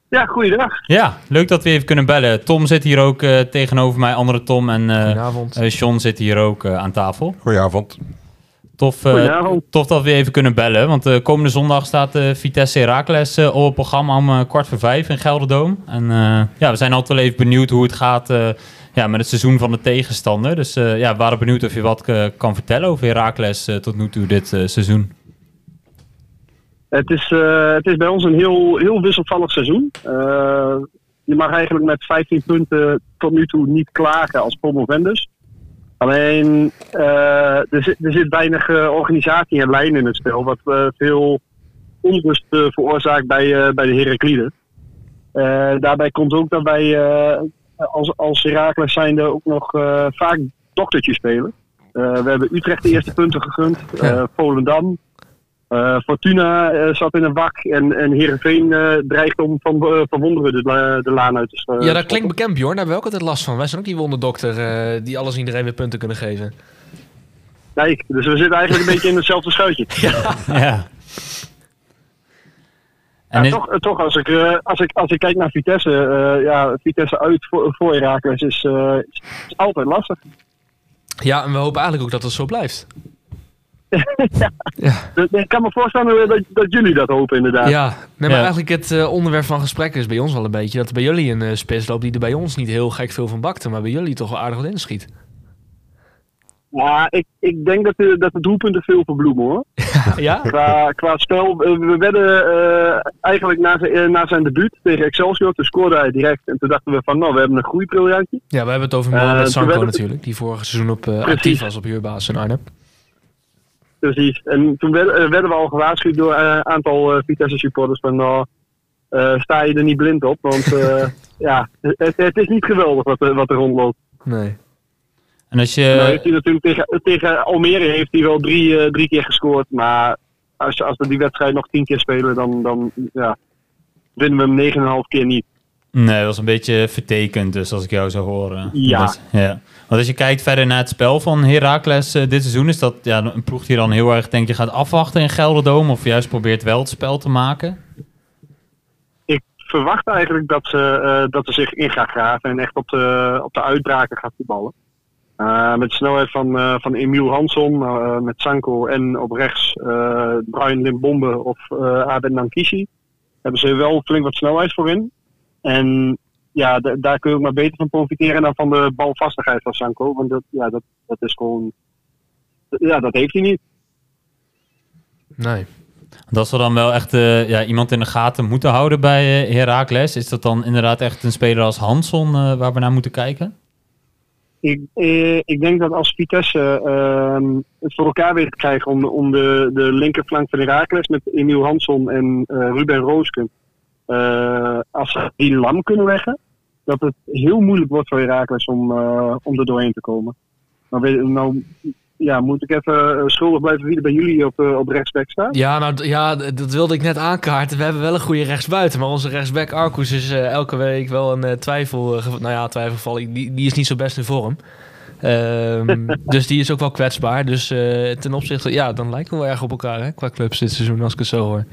Ja, goeiedag. Ja, leuk dat we even kunnen bellen. Tom zit hier ook eh, tegenover mij, andere Tom en eh Goedenavond. eh, Sean zit hier ook aan tafel. Goedenavond. Tof, eh, Goedenavond. tof dat we even kunnen bellen, want komende zondag staat eh, Vitesse Heracles op het programma om eh, kwart voor vijf in Gelderdoom. En eh, ja, we zijn altijd wel even benieuwd hoe het gaat eh, ja, met het seizoen van de tegenstander. Dus eh, ja, we waren benieuwd of je wat eh, kan vertellen over Heracles eh, tot nu toe dit seizoen. Het is, het is bij ons een heel, heel wisselvallig seizoen. Je mag eigenlijk met 15 punten tot nu toe niet klagen als promovendus. Alleen, er, zit, er zit weinig organisatie en lijn in het spel, wat eh, veel onrust veroorzaakt bij, bij de Herakliden. Daarbij komt ook dat wij als, als Heracles zijnde ook nog eh, vaak doktertje spelen. Eh, we hebben Utrecht de eerste punten gegund, eh, Volendam. Eh, Fortuna eh, zat in een wak en, en Heerenveen eh, dreigt om van, eh, van wonderen de, la- de laan uit te st- ja, dat klinkt bekend, Bjorn. Daar hebben we ook altijd last van. Wij zijn ook die wonderdokter eh, die alles en iedereen weer punten kunnen geven. Nee, dus we zitten eigenlijk een beetje in hetzelfde schuitje. ja. En Ja, is- toch, toch als, ik, eh, als, ik, als ik kijk naar Vitesse, eh, ja, Vitesse uit voor, voor is, eh, is, altijd lastig. Ja, en we hopen eigenlijk ook dat het zo blijft. Dus ik kan me voorstellen dat, dat jullie dat hopen inderdaad. Ja, nee, maar Ja. eigenlijk het onderwerp van gesprek is bij ons wel een beetje dat er bij jullie een spits loopt die er bij ons niet heel gek veel van bakte, maar bij jullie toch wel aardig wat inschiet. Ja, ik, ik denk dat de, dat de doelpunten veel verbloemen hoor. ja? Qua, qua spel, we werden eh, eigenlijk na zijn, eh, na zijn debuut tegen Excelsior, toen scoorde hij direct. En toen dachten we van, nou, we hebben een groeiperiode. Ja, we hebben het over Mohamed Sanko het- natuurlijk, die vorige seizoen op, actief was op huurbasis in Arnhem. Precies. En toen werden, werden we al gewaarschuwd door een aantal Vitesse supporters van, nou, sta je er niet blind op. Want ja, het, het is niet geweldig wat, wat er rondloopt. Nee. En als Nou je... heeft hij natuurlijk tegen, tegen Almere heeft hij wel drie, eh, drie keer gescoord. Maar als, als we die wedstrijd nog tien keer spelen, dan, dan ja, winnen we hem negen en een half keer niet. Nee, dat was een beetje vertekend, dus als ik jou zou horen. Ja. Dat- ja. Want als je kijkt verder naar het spel van Heracles eh, dit seizoen, is dat ja, een ploeg die dan heel erg denk je gaat afwachten in Gelderdoom of juist probeert wel het spel te maken? Ik verwacht eigenlijk dat ze, eh, dat ze zich in gaat graven en echt op de, op de uitbraken gaat voetballen. Eh, met snelheid van, eh, van Emiel Hansson, eh, met Sanko en op rechts Brian Limbombe of Abed Nankishi. Hebben ze wel flink wat snelheid voor in. En ja, daar kun je ook maar beter van profiteren dan van de balvastigheid van Sanko. Want dat, ja, dat, dat is gewoon. Ja, dat heeft hij niet. Nee. Dat ze dan wel echt ja, iemand in de gaten moeten houden bij Heracles. Is dat dan inderdaad echt een speler als Hansson waar we naar moeten kijken? Ik, eh, ik denk dat als Vitesse ehm, het voor elkaar weet te krijgen om, om de, de linkerflank van Herakles met Emiel Hansson en eh, Ruben Roosken, eh, als ze die lam kunnen leggen, dat het heel moeilijk wordt voor Herakles om, eh, om er doorheen te komen. Nou ja, moet ik even eh, schuldig blijven wie er bij jullie op, eh, op rechtsback staat? Ja, nou, ja, dat wilde ik net aankaarten. We hebben wel een goede rechtsbuiten, maar onze rechtsback Arcus is eh, elke week wel een twijfel. nou ja, twijfelgeval. Die, die is niet zo best in vorm. Ehm, dus die is ook wel kwetsbaar. Dus ten opzichte, ja, dan lijken we wel erg op elkaar hè, qua clubs dit seizoen, als ik het zo hoor.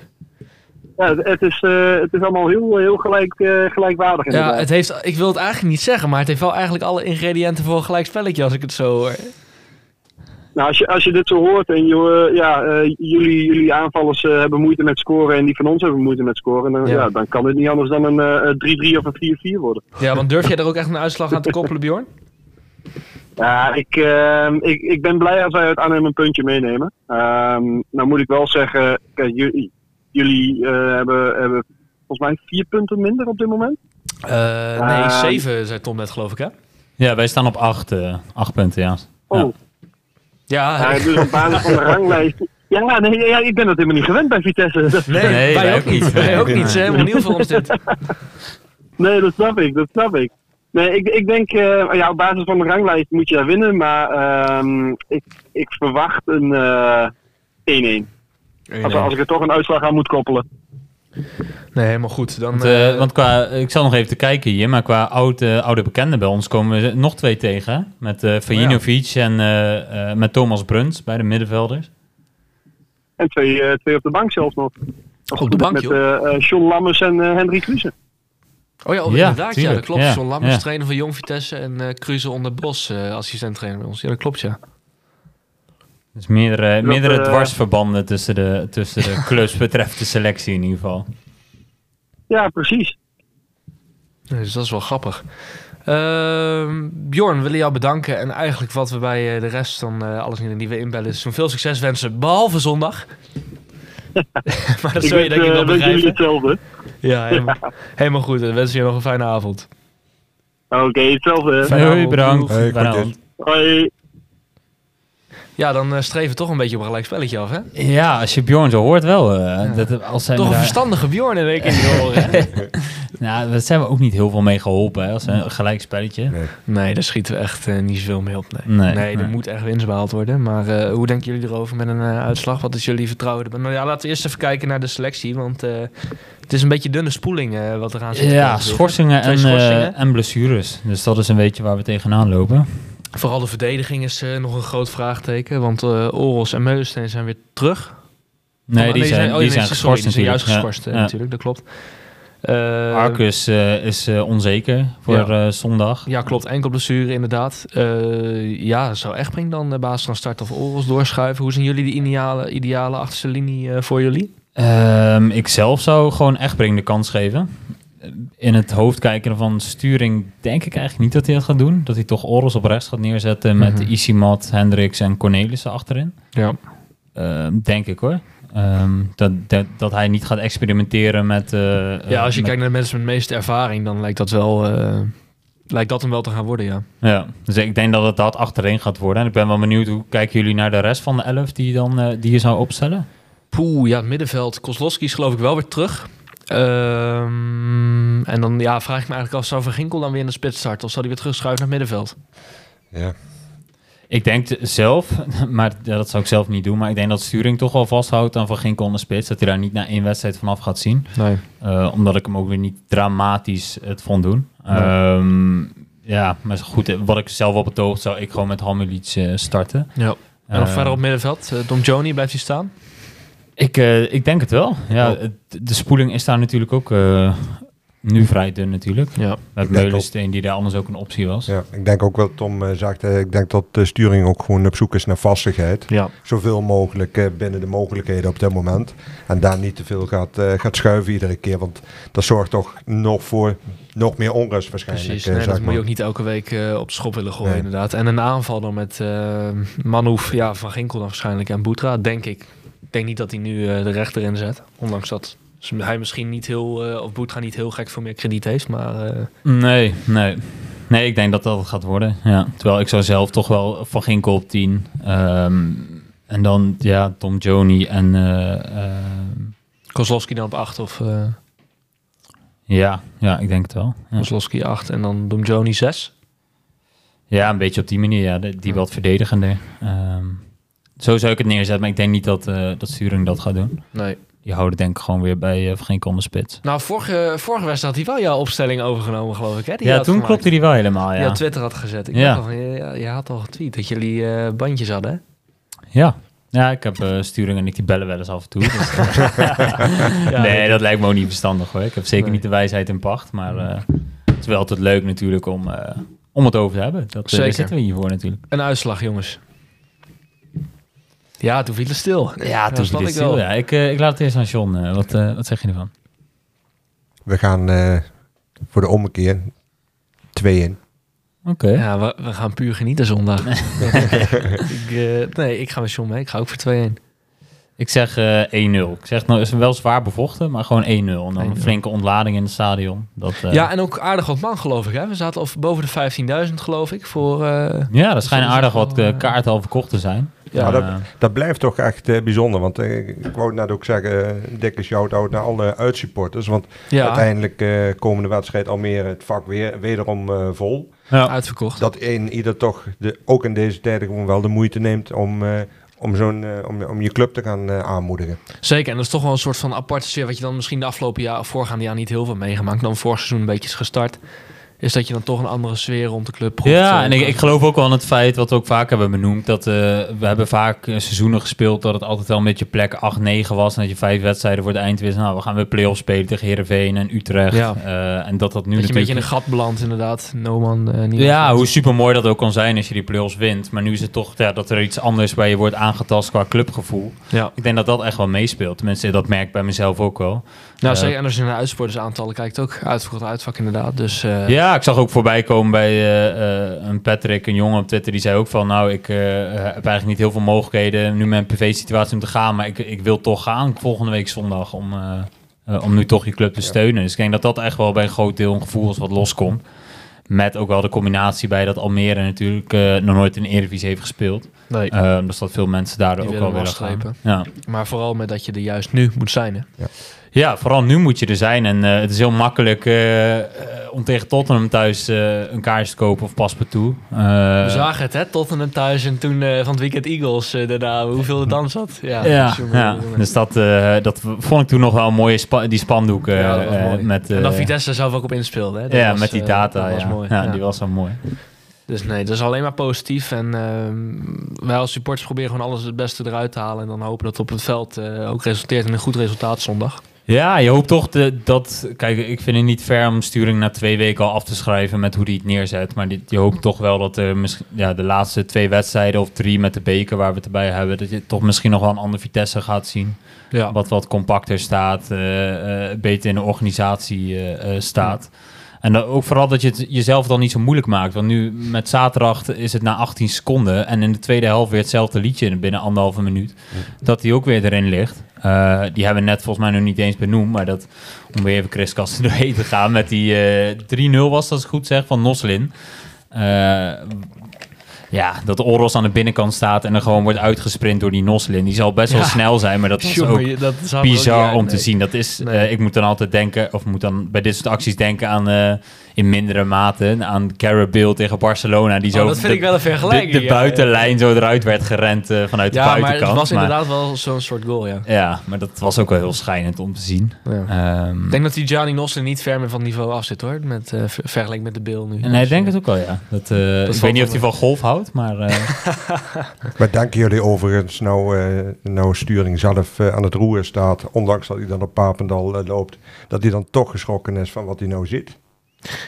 Ja, het, is, het is allemaal heel, heel gelijk, gelijkwaardig. Ja, het heeft, ik wil het eigenlijk niet zeggen, maar het heeft wel eigenlijk alle ingrediënten voor een gelijk spelletje, als ik het zo hoor. Nou, als je, als je dit zo hoort en je, eh, ja, eh, jullie, jullie aanvallers eh, hebben moeite met scoren en die van ons hebben moeite met scoren, dan, Ja. ja. dan kan het niet anders dan een eh, 3-3 of een 4-4 worden. Ja, want durf jij er ook echt een uitslag aan te koppelen, Bjorn? Ja, ik, eh, ik, ik ben blij als wij uit Arnhem een puntje meenemen. Ehm, nou moet ik wel zeggen, kijk, jullie, jullie eh, hebben, hebben volgens mij vier punten minder op dit moment. Eh, nee, Ehm. zeven, zei Tom net, geloof ik, hè? Ja, wij staan op acht, eh, acht punten, ja. Oh, Ja. Ja, dus op basis van de ranglijst. Ja, nee, ja, ik ben dat helemaal niet gewend bij Vitesse. Dat- Nee, Nee, wij wij ook niet. Wij ook niet. Helemaal nieuw voor ons dit. Nee, dat snap ik, dat snap ik. Nee, ik, ik denk, eh, ja, op basis van de ranglijst moet je daar winnen, maar ehm, ik, ik verwacht een eh, 1-1. Als, als ik er toch een uitslag aan moet koppelen. Nee, helemaal goed. Dan, Want, eh, eh, want qua, ik zal nog even te kijken hier, maar qua oude, oude bekenden bij ons komen we nog twee tegen. Met eh Vajinovic en eh, eh, met Thomas Bruns bij de middenvelders. En twee, eh, twee op de bank zelfs nog. Op de bank, Met eh, eh, John Lammers en eh Hendrik Kruse. oh ja, oh, Ja, inderdaad. Ja, dat klopt. Ja, John Lammers, ja. trainer van Jong Vitesse en eh Cruze onder Bos, eh assistent trainer bij ons. Ja, dat klopt, ja. Dus meerdere, meerdere eh, dwarsverbanden tussen de, tussen de clubs betreft de selectie in ieder geval. Ja, precies. Dus dat is wel grappig. Ehm, Bjorn, we willen jou bedanken. En eigenlijk wat we bij eh, de rest van eh, alles in die we inbellen is veel succes wensen. Behalve zondag. maar dat zul je denk ik wel begrijpen. hetzelfde. Ja, helemaal, helemaal goed. Dan wensen je nog een fijne avond. Oké, hetzelfde. Fijne Hoi, avond. bedankt. Hoi. Ja, dan eh, streven we toch een beetje op een gelijk spelletje af, hè? Ja, als je Bjorn zo hoort wel. eh, dat, als zijn Toch een daar- verstandige Bjorn in één keer te horen. Nou, daar zijn we ook niet heel veel mee geholpen. Hè, als een gelijk spelletje. Nee. Nee, daar schieten we echt eh, niet zoveel mee op. Nee, Nee, nee, er moet echt winst behaald worden. Maar eh, hoe denken jullie erover met een eh, uitslag? Wat is jullie vertrouwen? erbij? Nou ja, laten we eerst even kijken naar de selectie. Want eh, het is een beetje dunne spoeling eh, wat eraan zit. Ja, schorsingen en, schorsingen. eh, en blessures. Dus dat is een beetje waar we tegenaan lopen. Vooral de verdediging is eh, nog een groot vraagteken. Want eh Oros en Meulensteen zijn weer terug. Nee, Oh, die zijn, oh, die zijn sorry, geschorst die zijn juist geschorst, eh, Ja. natuurlijk. Dat klopt. Eh, Arcus is onzeker voor Ja. zondag. Ja, klopt. Enkel blessure inderdaad. Ja, zou Echtbrink dan de basis gaan starten of Oros doorschuiven? Hoe zijn jullie de ideale, ideale achterste linie voor jullie? Ehm, ik zelf zou gewoon echt Brink de kans geven. In het hoofd kijken van sturing denk ik eigenlijk niet dat hij dat gaat doen. Dat hij toch Oros op rechts gaat neerzetten met Mhm. Isimat, Hendricks en Cornelissen achterin. Ja. Ehm, denk ik hoor. Ehm, dat, dat, dat hij niet gaat experimenteren met... eh, Ja, als je met- kijkt naar de mensen met de meeste ervaring, dan lijkt dat wel... eh, lijkt dat hem wel te gaan worden, ja. Ja, dus ik denk dat het dat achterin gaat worden. En ik ben wel benieuwd, hoe kijken jullie naar de rest van de elf die, je dan, eh, die je zou opstellen? Poeh, ja, het middenveld. Kozlowski is geloof ik wel weer terug. Ehm, en dan ja, vraag ik me eigenlijk af, zou Van Ginkel dan weer in de spits starten? Of zou hij weer terugschuiven naar het middenveld? Ja. Ik denk zelf, maar ja, dat zou ik zelf niet doen, maar ik denk dat Sturing toch wel vasthoudt aan Van Ginkel in de spits. Dat hij daar niet na één wedstrijd vanaf gaat zien. Nee. Eh, omdat ik hem ook weer niet dramatisch het vond doen. Nee. Ehm, ja, maar goed, wat ik zelf op het oog zou ik gewoon met Hamulic eh, starten. Ja. En nog Eh, verder op middenveld, Dom Joni, blijft hij staan? Ik, eh, ik denk het wel. Ja, Oh. de spoeling is daar natuurlijk ook eh, nu vrij dun natuurlijk. Ja. Met Meulensteen die daar anders ook een optie was. ja, ik denk ook wel, Tom eh, zegt, ik denk dat de sturing ook gewoon op zoek is naar vastigheid. Ja. Zoveel mogelijk eh, binnen de mogelijkheden op dit moment. En daar niet te veel gaat, eh, gaat schuiven iedere keer. Want dat zorgt toch nog voor nog meer onrust waarschijnlijk. Precies, nee, dat moet je ook niet elke week eh, op de schop willen gooien, Nee. inderdaad. En een aanval dan met eh Manouf, ja, Van Ginkel dan waarschijnlijk en Boetra, denk ik. Ik denk niet dat hij nu eh, de rechter inzet, ondanks dat hij misschien niet heel, eh, of Boetra niet heel gek veel meer krediet heeft, maar eh, Nee, nee. Nee, ik denk dat dat het gaat worden. Ja. Terwijl ik zou zelf toch wel Van Ginkel op 10. ehm, en dan, ja, Tom Joni en... Kozlowski dan op 8 of ja, ja, ik denk het wel. Ja. Kozlowski 8 en dan Dom Joni 6. ja, een beetje op die manier. Ja, de- die wat verdedigender. Ehm, zo zou ik het neerzetten, maar ik denk niet dat, eh dat Sturing dat gaat doen. Nee. Die houden denk ik gewoon weer bij uh, Van Ginkel in de spits. Nou, vorige, vorige wedstrijd had hij wel jouw opstelling overgenomen, geloof ik. Hè? Die ja, toen gemaakt. klopte die wel helemaal, Die ja. op Twitter had gezet. Ik Ja. Al van, je, je had al getweet dat jullie eh, bandjes hadden, hè? Ja. Ja, ik heb eh, Sturing en ik die bellen wel eens af en toe. Dus, Ja, nee, dat lijkt me ook niet verstandig hoor. Ik heb zeker Nee. niet de wijsheid in pacht. Maar eh, het is wel altijd leuk natuurlijk om, eh, om het over te hebben. Dat, eh, daar Zeker. zitten we hiervoor natuurlijk. Een uitslag, jongens. Ja, toen viel het stil. Ja, toen viel ik het wel. stil. Ja, ik, eh, ik laat het eerst aan John. Eh, wat, eh, wat zeg je ervan? We gaan eh, voor de ommekeer 2-1. Oké. Ja, we, we gaan puur genieten zondag. ik, eh, nee, ik ga met John mee. Ik ga ook voor 2-1. Ik zeg eh 1-0. Ik zeg, nou is wel zwaar bevochten, maar gewoon 1-0. En dan 1-0. een flinke ontlading in het stadion. Dat, eh, Ja, en ook aardig wat man, geloof ik. Hè? We zaten of boven de 15.000, geloof ik, voor... eh, ja, er schijnen aardig wat kaarten al verkocht te zijn. Ja, dat, dat blijft toch echt eh, bijzonder. Want eh, ik wou net ook zeggen, eh, een dikke shout-out naar alle uitsupporters. Want ja, uiteindelijk eh komende wedstrijd Almere het vak weer, wederom eh, vol. ja. uitverkocht. Dat een ieder toch, de, ook in deze tijden, gewoon wel de moeite neemt om, eh, om, zo'n, om, om je club te gaan aanmoedigen. Zeker, en dat is toch wel een soort van aparte sfeer... wat je dan misschien de afgelopen jaar of voorgaande jaar niet heel veel meegemaakt. Dan vorig seizoen een beetje is gestart. Is dat je dan toch een andere sfeer rond de club proeft. Ja, en ik, ik geloof ook wel aan het feit, wat we ook vaak hebben benoemd, dat eh, we hebben vaak eh, seizoenen gespeeld dat het altijd wel een beetje plek 8-9 was. En dat je vijf wedstrijden voor de eind wist. Nou, we gaan weer play-offs spelen tegen Heerenveen en Utrecht. Ja. Eh, en dat dat nu dat je een beetje in een gat belandt, inderdaad. No man, niet Ja, hoe super mooi dat ook kan zijn als je die play-offs wint. Maar nu is het toch ja, dat er iets anders bij je wordt aangetast qua clubgevoel. Ja, Ik denk dat dat echt wel meespeelt. Tenminste, dat merk ik bij mezelf ook wel. Nou, zeker. En als je naar uitsportersaantallen kijkt, ook uitverkocht uitvak inderdaad. Dus eh, Ja, ik zag ook voorbij komen bij eh, eh, een Patrick, een jongen op Twitter, die zei ook van, nou, ik eh, heb eigenlijk niet heel veel mogelijkheden nu mijn privé-situatie om te gaan, maar ik, ik wil toch gaan volgende week zondag om, om nu toch je club te steunen. Dus ik denk dat dat echt wel bij een groot deel een gevoel is wat loskomt. Met ook wel de combinatie bij dat Almere natuurlijk eh, nog nooit in de Eredivisie heeft gespeeld. nee. Ehm, dus dat veel mensen daardoor Die ook wel willen gaan. Ja. Maar vooral met dat je er juist nu moet zijn. Hè? Ja, vooral nu moet je er zijn. En eh, het is heel makkelijk eh, eh, om tegen Tottenham thuis een kaartje te kopen of paspartout. Eh, We zagen het, hè? Tottenham thuis en toen van het weekend Eagles daarna. Hoeveel het dan zat. Ja, ja, ja. dus dat, dat vond ik toen nog wel een mooie spa die spandoeken. Ja, met, en dat Vitesse zelf ook op inspeelde. Hè? Dat ja, was, met die data. dat was ja. mooi. Ja, Ja. die was wel mooi. Dus nee, dat is alleen maar positief. En ehm, wij als supporters proberen gewoon alles het beste eruit te halen. En dan hopen dat het op het veld ook resulteert in een goed resultaat zondag. Ja, je hoopt toch de, dat... Kijk, ik vind het niet fair om Sturing na twee weken al af te schrijven met hoe hij het neerzet. Maar dit, je hoopt toch wel dat er misschien, ja, de laatste twee wedstrijden of drie met de beker waar we het erbij hebben... dat je toch misschien nog wel een ander Vitesse gaat zien. Ja, Wat wat compacter staat, eh, eh, beter in de organisatie eh, staat. En ook vooral dat je het jezelf dan niet zo moeilijk maakt. Want nu met zaterdag is het na 18 seconden. En in de tweede helft weer hetzelfde liedje binnen anderhalve minuut. Dat die ook weer erin ligt. Eh, die hebben we net volgens mij nog niet eens benoemd. Maar dat, om weer even Chris Kasten doorheen te gaan. Met die eh 3-0 was dat als ik goed zeg, van Noslin. Eh, ja, dat Oros aan de binnenkant staat en er gewoon wordt uitgesprint door die Noslin. Die zal best wel snel zijn, maar dat is ook dat ook bizar om te zien. Dat is, Nee. eh, ik moet dan altijd denken, of moet dan bij dit soort acties denken aan eh, in mindere mate aan Bale tegen Barcelona. Die Oh, zo dat vind de, ik wel een vergelijking. de, de ja, ja. buitenlijn zo eruit werd gerend eh, vanuit Ja, de maar buitenkant. het was maar- inderdaad wel zo'n soort goal, ja. Ja, maar dat was ook wel heel schijnend om te zien. ja. Ehm, Ik denk dat die Gianni Nossen niet ver meer van het niveau af zit, hoor. Met, vergeleken met de Bill nu. en hij Dus, denkt eh, het ook wel, ja. Dat, eh, ik weet niet of hij van golf houdt, maar eh, Maar denken jullie overigens nou, eh nou Sturing zelf aan het roer staat, ondanks dat hij dan op Papendal loopt, dat hij dan toch geschrokken is van wat hij nou ziet?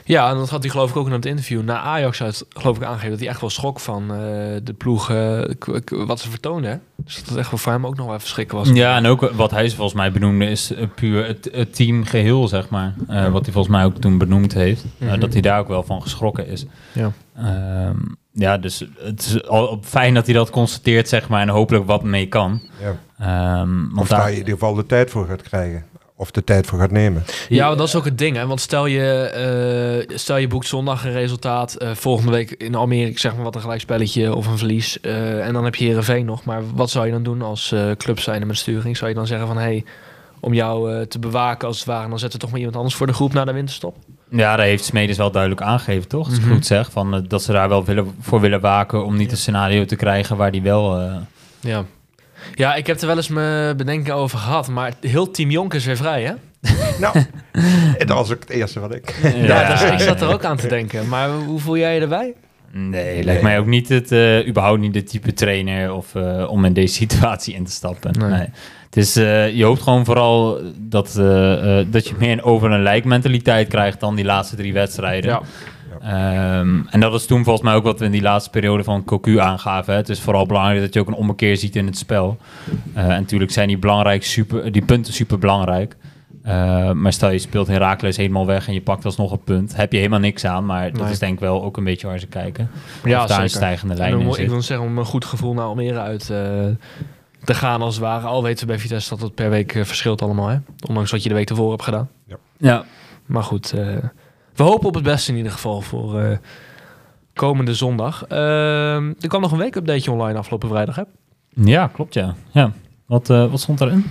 Ja, en dat had hij geloof ik ook in het interview. Na Ajax uit geloof ik aangegeven dat hij echt wel schrok van eh, de ploeg, eh, wat ze vertoonden. Dus dat het echt wel voor hem ook nog wel even schrikken was. ja, en ook wat hij volgens mij benoemde is eh, puur het, het team geheel, zeg maar. Eh, wat hij volgens mij ook toen benoemd heeft. Mhm. dat hij daar ook wel van geschrokken is. Ja. Ehm, ja, dus het is al fijn dat hij dat constateert, zeg maar, en hopelijk wat mee kan. Ja. Ehm, want Of daar daar, in ieder geval de tijd voor gaat krijgen. Of de tijd voor gaat nemen. Ja, dat is ook het ding. Hè? Want stel je, eh, stel je boekt zondag een resultaat. eh, volgende week in Almere, ik zeg maar wat een gelijkspelletje of een verlies. eh, en dan heb je Heerenveen nog. Maar wat zou je dan doen als eh club zijnde met sturing? Zou je dan zeggen van... Hey, om jou eh, te bewaken als het ware... dan zetten we toch maar iemand anders voor de groep na de winterstop? Ja, daar heeft Smedes wel duidelijk aangegeven, toch? Als ik Mhm. goed zeg, van, dat ze daar wel willen, voor willen waken om niet een scenario te krijgen waar die wel... eh, Ja. Ja, ik heb er wel eens mijn bedenken over gehad. Maar heel Team Jonk is weer vrij, hè? Nou, dat was ook het eerste wat ik... Ja, dus ik zat er ook aan te denken. Maar hoe voel jij je erbij? Nee, lijkt mij ook niet het, eh, überhaupt niet de type trainer of, eh, om in deze situatie in te stappen. Nee. Nee. Het is, eh, je hoopt gewoon vooral dat, eh, eh, dat je meer een over een lijk mentaliteit krijgt dan die laatste drie wedstrijden. Ja. Ehm, en dat is toen volgens mij ook wat we in die laatste periode van Cocu aangaven. Hè. Het is vooral belangrijk dat je ook een ommekeer ziet in het spel. Eh, en natuurlijk zijn die, belangrijk super, die punten super belangrijk. Eh, maar stel je speelt Herakles helemaal weg en je pakt alsnog een punt. Heb je helemaal niks aan, maar dat Nee. is denk ik wel ook een beetje waar ze kijken. Ja, of daar een stijgende En lijn in ik wil zeggen, om een goed gevoel naar Almere uit eh, te gaan als het ware. Al weten we bij Vitesse dat het per week verschilt allemaal. Hè? Ondanks wat je de week ervoor hebt gedaan. Ja, Maar goed, eh, we hopen op het beste in ieder geval voor eh, komende zondag. Ehm, er kwam nog een weekupdateje online afgelopen vrijdag. Hè? ja klopt ja. ja. Wat, eh, wat stond erin?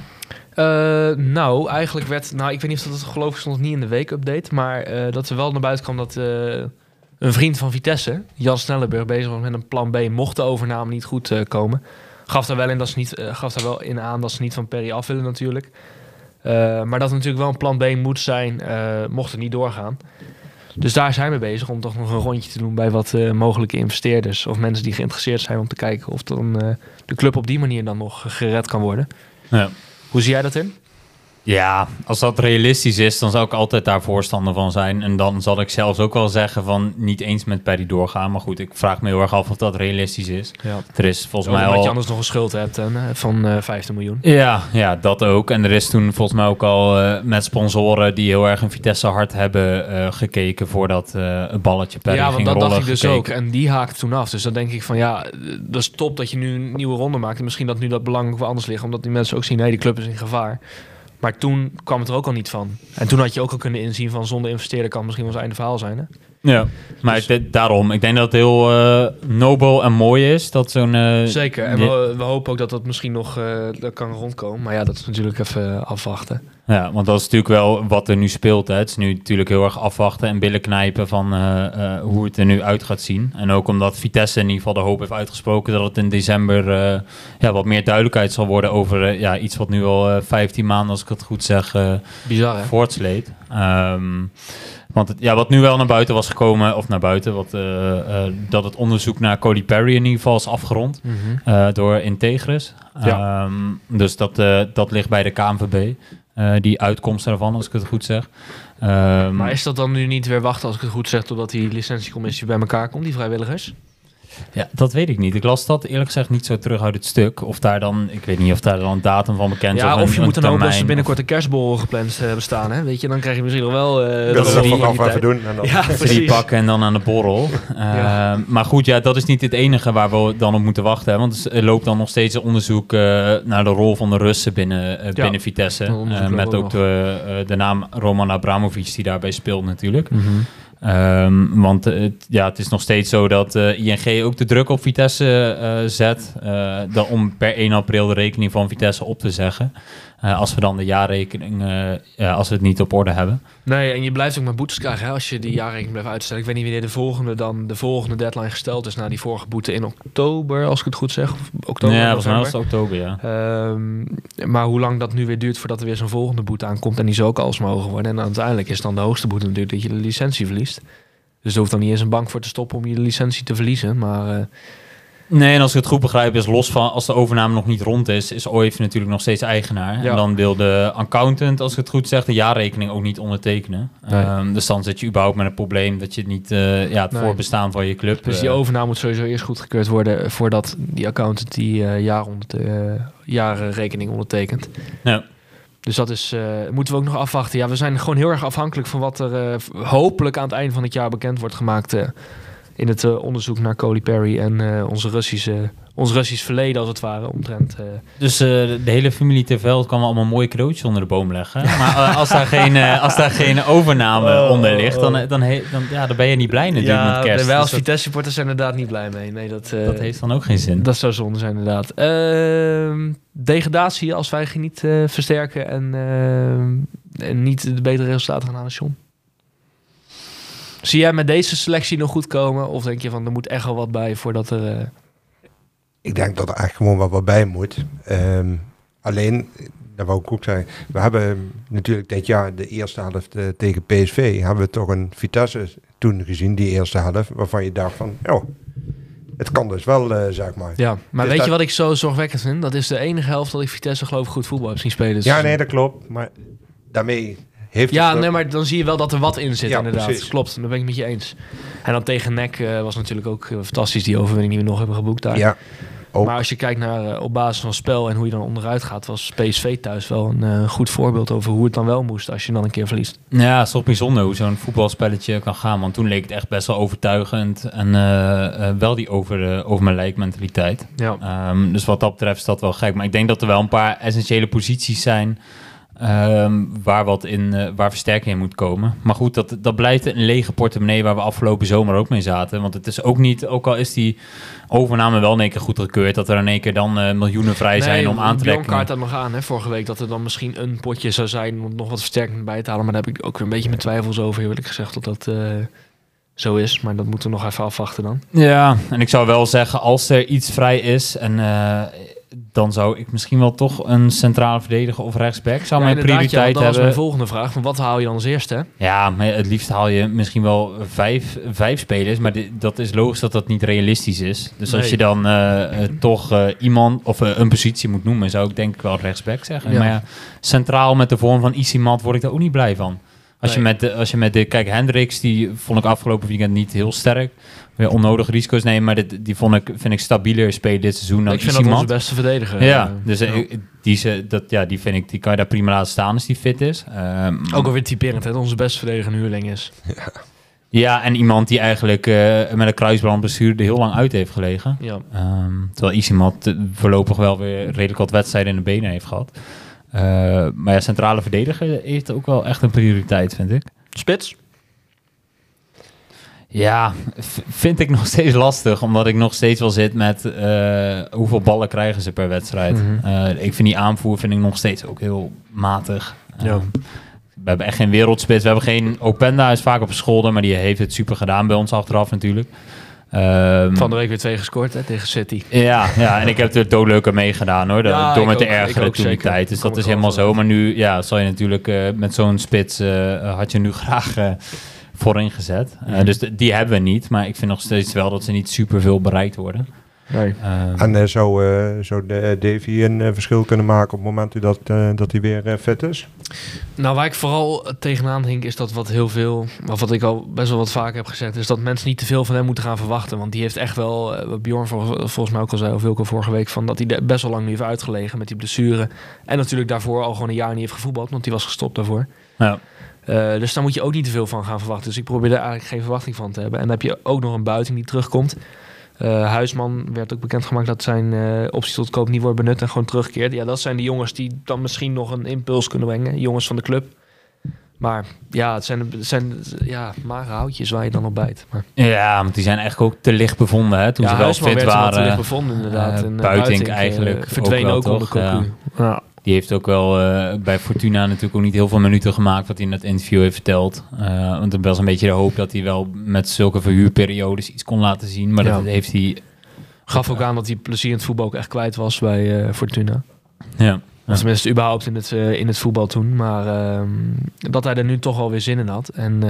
Eh, nou, eigenlijk werd... Nou, ik weet niet of dat het geloof ik stond niet in de weekupdate. Maar dat er wel naar buiten kwam dat... een vriend van Vitesse, Jan Snellenburg, bezig was met een plan B. Mocht de overname niet goed komen. Gaf daar wel in, dat ze niet, gaf daar wel in aan dat ze niet van Perry af willen natuurlijk. Eh, maar dat er natuurlijk wel een plan B moet zijn, eh, mocht het niet doorgaan. Dus daar zijn we bezig om toch nog een rondje te doen bij wat eh, mogelijke investeerders. Of mensen die geïnteresseerd zijn om te kijken of dan, de club op die manier dan nog gered kan worden. Ja. Hoe zie jij dat in? Ja, als dat realistisch is, dan zou ik altijd daar voorstander van zijn. En dan zal ik zelfs ook wel zeggen van niet eens met Perry doorgaan. Maar goed, ik vraag me heel erg af of dat realistisch is. Ja. Er is volgens mij Omdat al... je anders nog een schuld hebt hè, van eh 15 miljoen. Ja, ja, dat ook. En er is toen volgens mij ook al eh, met sponsoren die heel erg een Vitesse hart hebben eh, gekeken voordat het balletje Perry ja, want ging dat rollen. dacht ik dus gekeken. ook. En die haakte toen af. Dus dan denk ik van ja, dat is top dat je nu een nieuwe ronde maakt. En misschien dat nu dat belang ook wel anders ligt. Omdat die mensen ook zien, nee, die club is in gevaar. Maar toen kwam het er ook al niet van. En toen had je ook al kunnen inzien van zonder investeerder kan het misschien wel zijn einde verhaal zijn. Hè? Ja, maar Dus- ik- daarom. Ik denk dat het heel eh, nobel en mooi is dat zo'n... eh, Zeker. En we, we hopen ook dat dat misschien nog eh, kan rondkomen. Maar ja, dat is natuurlijk even afwachten. Ja, want dat is natuurlijk wel wat er nu speelt. Hè. Het is nu natuurlijk heel erg afwachten en billen knijpen van hoe het er nu uit gaat zien. En ook omdat Vitesse in ieder geval de hoop heeft uitgesproken dat het in december ja, wat meer duidelijkheid zal worden over ja, iets wat nu al eh 15 maanden, als ik het goed zeg, Bizar hè? voortsleet. Ehm, want het, ja, wat nu wel naar buiten was gekomen, of naar buiten, wat, eh, eh, dat het onderzoek naar Cody Perry in ieder geval is afgerond Mhm. eh, door Integris. Ja. Ehm, dus dat, eh, dat ligt bij de KNVB, eh, die uitkomst daarvan, als ik het goed zeg. Ehm, Maar is dat dan nu niet weer wachten, als ik het goed zeg, totdat die licentiecommissie bij elkaar komt, die vrijwilligers? Ja, dat weet ik niet. Ik las dat eerlijk gezegd niet zo terug uit het stuk. Of daar dan, ik weet niet of daar dan een datum van bekend is. Ja, een- of je moet dan dat ze termijn, binnenkort een kerstborrel gepland uh, bestaan. Hè? Weet je, dan krijg je misschien nog wel... eh, wil dat ze nog die- vanaf die even doen. En dan, Ja, drie precies. pakken en dan aan de borrel. Ja. Ehm, Maar goed, ja, dat is niet het enige waar we dan op moeten wachten. Hè? Want er loopt dan nog steeds een onderzoek eh, naar de rol van de Russen binnen, eh, binnen Vitesse. dat Eh, met ook ook de, eh, de naam Roman Abramovic die daarbij speelt natuurlijk. Mhm. Ehm, want eh, het, ja, het is nog steeds zo dat eh, ING ook de druk op Vitesse eh, zet. om per 1 april de rekening van Vitesse op te zeggen. Eh, als we dan de jaarrekening, eh, als we het niet op orde hebben. Nee, en je blijft ook maar boetes krijgen hè, als je die jaarrekening blijft uitstellen. Ik weet niet wanneer de volgende dan de volgende deadline gesteld is na die vorige boete in oktober, als ik het goed zeg. Of oktober, ja, volgens mij was oktober, ja. Ehm, maar hoe lang dat nu weer duurt voordat er weer zo'n volgende boete aankomt en die zou ook alles mogen worden. En uiteindelijk is dan de hoogste boete natuurlijk dat je de licentie verliest. Dus er hoeft dan niet eens een bank voor te stoppen om je licentie te verliezen. Maar eh, Nee, en als ik het goed begrijp, is los van als de overname nog niet rond is, is OIF natuurlijk nog steeds eigenaar. Ja. En dan wil de accountant, als ik het goed zeg, de jaarrekening ook niet ondertekenen. Nee. Ehm, dus dan zit je überhaupt met een probleem dat je het niet, eh, ja, het Nee. voorbestaan van je club. dus die eh, overname moet sowieso eerst goedgekeurd worden voordat die accountant die eh jaar onder, eh, jarenrekening ondertekent. Ja. Dus dat is, eh, moeten we ook nog afwachten. Ja, we zijn gewoon heel erg afhankelijk van wat er eh, hopelijk aan het eind van het jaar bekend wordt gemaakt eh, in het eh, onderzoek naar Coley Perry en eh, onze Russische, ons Russisch verleden als het ware omtrent. eh, Dus eh, de hele familie Terveld kan wel allemaal mooie cadeautjes onder de boom leggen. Maar als, daar geen, eh, als daar geen overname Oh, onder ligt, dan, oh. dan, he- dan, ja, dan ben je niet blij natuurlijk met kerst. wij als Dus Vitesse supporters zijn er inderdaad niet blij mee. Nee, dat, eh, dat heeft dan ook geen zin. dat zou zonde zijn inderdaad. Ehm, degradatie als wij niet eh, versterken en, ehm, en niet de betere resultaten gaan halen, John. Zie jij met deze selectie nog goed komen? Of denk je van er moet echt wel wat bij voordat er... eh, Ik denk dat er echt gewoon wat, wat bij moet. Ehm, alleen, dat wou ik ook zeggen, we hebben natuurlijk dit jaar de eerste helft eh, tegen PSV, hebben we toch een Vitesse toen gezien, die eerste helft, waarvan je dacht van, ja, het kan dus wel, eh, zeg maar. Ja, maar Dus weet dat- je wat ik zo zorgwekkend vind? Dat is de enige helft dat ik Vitesse geloof ik goed voetbal heb zien spelen. Dus- Ja, nee, dat klopt, maar daarmee heeft Ja, nee, maar dan zie je wel dat er wat in zit, Ja, inderdaad. precies. Klopt, daar ben ik met je eens. En dan tegen NEC eh, was natuurlijk ook eh, fantastisch die overwinning die we nog hebben geboekt daar. Ja, ook. Maar als je kijkt naar eh, op basis van spel en hoe je dan onderuit gaat, was PSV thuis wel een eh, goed voorbeeld over hoe het dan wel moest als je dan een keer verliest. Ja, het is toch bijzonder hoe zo'n voetbalspelletje kan gaan. Want toen leek het echt best wel overtuigend. En wel die over, over mijn lijk mentaliteit. Ja. Ehm, dus wat dat betreft is dat wel gek. Maar ik denk dat er wel een paar essentiële posities zijn... ehm, waar, wat in, eh, waar versterking in moet komen. Maar goed, dat, dat blijft een lege portemonnee... waar we afgelopen zomer ook mee zaten. Want het is ook niet... ook al is die overname wel in één keer goedgekeurd... dat er in één keer dan eh, miljoenen vrij zijn om aan te trekken. kaart dat nog aan, hè, vorige week, dat er dan misschien een potje zou zijn om nog wat versterking bij te halen. Maar daar heb ik ook weer een beetje mijn twijfels over, heel eerlijk gezegd, dat dat eh, zo is. Maar dat moeten we nog even afwachten dan. Ja, en ik zou wel zeggen, als er iets vrij is, en dan zou ik misschien wel toch een centrale verdediger of rechtsback zou Ja, mijn ja, prioriteit want dat was mijn hebben. volgende vraag. Van wat haal je dan als eerste? Ja, maar het liefst haal je misschien wel vijf, vijf spelers, maar dit, dat is logisch dat dat niet realistisch is. Dus als je dan eh, eh, toch eh, iemand of een positie moet noemen, zou ik denk ik wel rechtsback zeggen. Ja. Maar ja, centraal met de vorm van Isimat word ik daar ook niet blij van. Als, je met de, als je met de... Kijk, Hendricks, die vond ik afgelopen weekend niet heel sterk. Weer onnodig risico's nemen, maar dit, die vond ik, vind ik stabieler spelen dit seizoen dan ik vind dat onze beste verdediger. Ja, Eh, dus eh, ja. die, ze, dat, ja, die vind ik, die kan je daar prima laten staan als die fit is. Ehm, Ook alweer typerend, hè, dat onze beste verdediger een huurling is. ja, en iemand die eigenlijk eh, met een kruisbandblessure er heel lang uit heeft gelegen. Ja. Ehm, terwijl Isimat voorlopig wel weer redelijk wat wedstrijden in de benen heeft gehad. Eh, maar ja, centrale verdediger heeft ook wel echt een prioriteit, vind ik. Spits? Ja, vind ik nog steeds lastig, omdat ik nog steeds wel zit met eh, hoeveel ballen krijgen ze per wedstrijd. Mhm. Eh, ik vind die aanvoer vind ik nog steeds ook heel matig. Ja. Ehm, we hebben echt geen wereldspits. We hebben geen Openda, is vaak op gescholden, maar die heeft het super gedaan bij ons achteraf natuurlijk. Ehm, Van de week weer twee gescoord hè, tegen City. ja, ja, en ik heb er doodleuker meegedaan hoor. Dat- Ja, door ik me te ook, ik ergeren ook toen die tijd. Dus Kom dat is helemaal zo. Maar nu ja, zal je natuurlijk eh, met zo'n spits eh, had je nu graag eh, voorin gezet. Mhm. Dus die hebben we niet. Maar ik vind nog steeds wel dat ze niet super veel bereikt worden. Nee. Ehm, En eh, zou, eh, zou de, Davy een eh, verschil kunnen maken op het moment dat, eh, dat hij weer eh, fit is? Nou, waar ik vooral tegenaan hink, is dat wat heel veel, of wat ik al best wel wat vaker heb gezegd, is dat mensen niet te veel van hem moeten gaan verwachten. Want die heeft echt wel, eh, wat Bjorn vol- volgens mij ook al zei, of Wilco vorige week, van dat hij er best wel lang nu heeft uitgelegen met die blessure. En natuurlijk daarvoor al gewoon een jaar niet heeft gevoetbald, want die was gestopt daarvoor. ja. Eh, dus daar moet je ook niet te veel van gaan verwachten. Dus ik probeer er eigenlijk geen verwachting van te hebben. En dan heb je ook nog een buiting die terugkomt. Eh, Huisman werd ook bekendgemaakt dat zijn eh, optie tot koop niet wordt benut en gewoon terugkeert. Ja, dat zijn de jongens die dan misschien nog een impuls kunnen brengen. Jongens van de club. Maar ja, het zijn, het zijn ja, magere houtjes waar je dan op bijt. Maar, Ja, want die zijn eigenlijk ook te licht bevonden hè, toen ja, ze wel Huisman fit werd wel te waren. licht bevonden inderdaad. eh, en, Buitink eigenlijk verdween ook onder? Cocu. Ja. Die heeft ook wel eh, bij Fortuna natuurlijk ook niet heel veel minuten gemaakt, wat hij in het interview heeft verteld. Eh, want er was een beetje de hoop dat hij wel met zulke verhuurperiodes iets kon laten zien. Maar Ja. dat heeft hij... Gaf ook aan dat hij plezier in het voetbal ook echt kwijt was bij eh, Fortuna. Ja. Of tenminste, überhaupt in het, in het voetbal toen. Maar ehm, dat hij er nu toch wel weer zin in had. En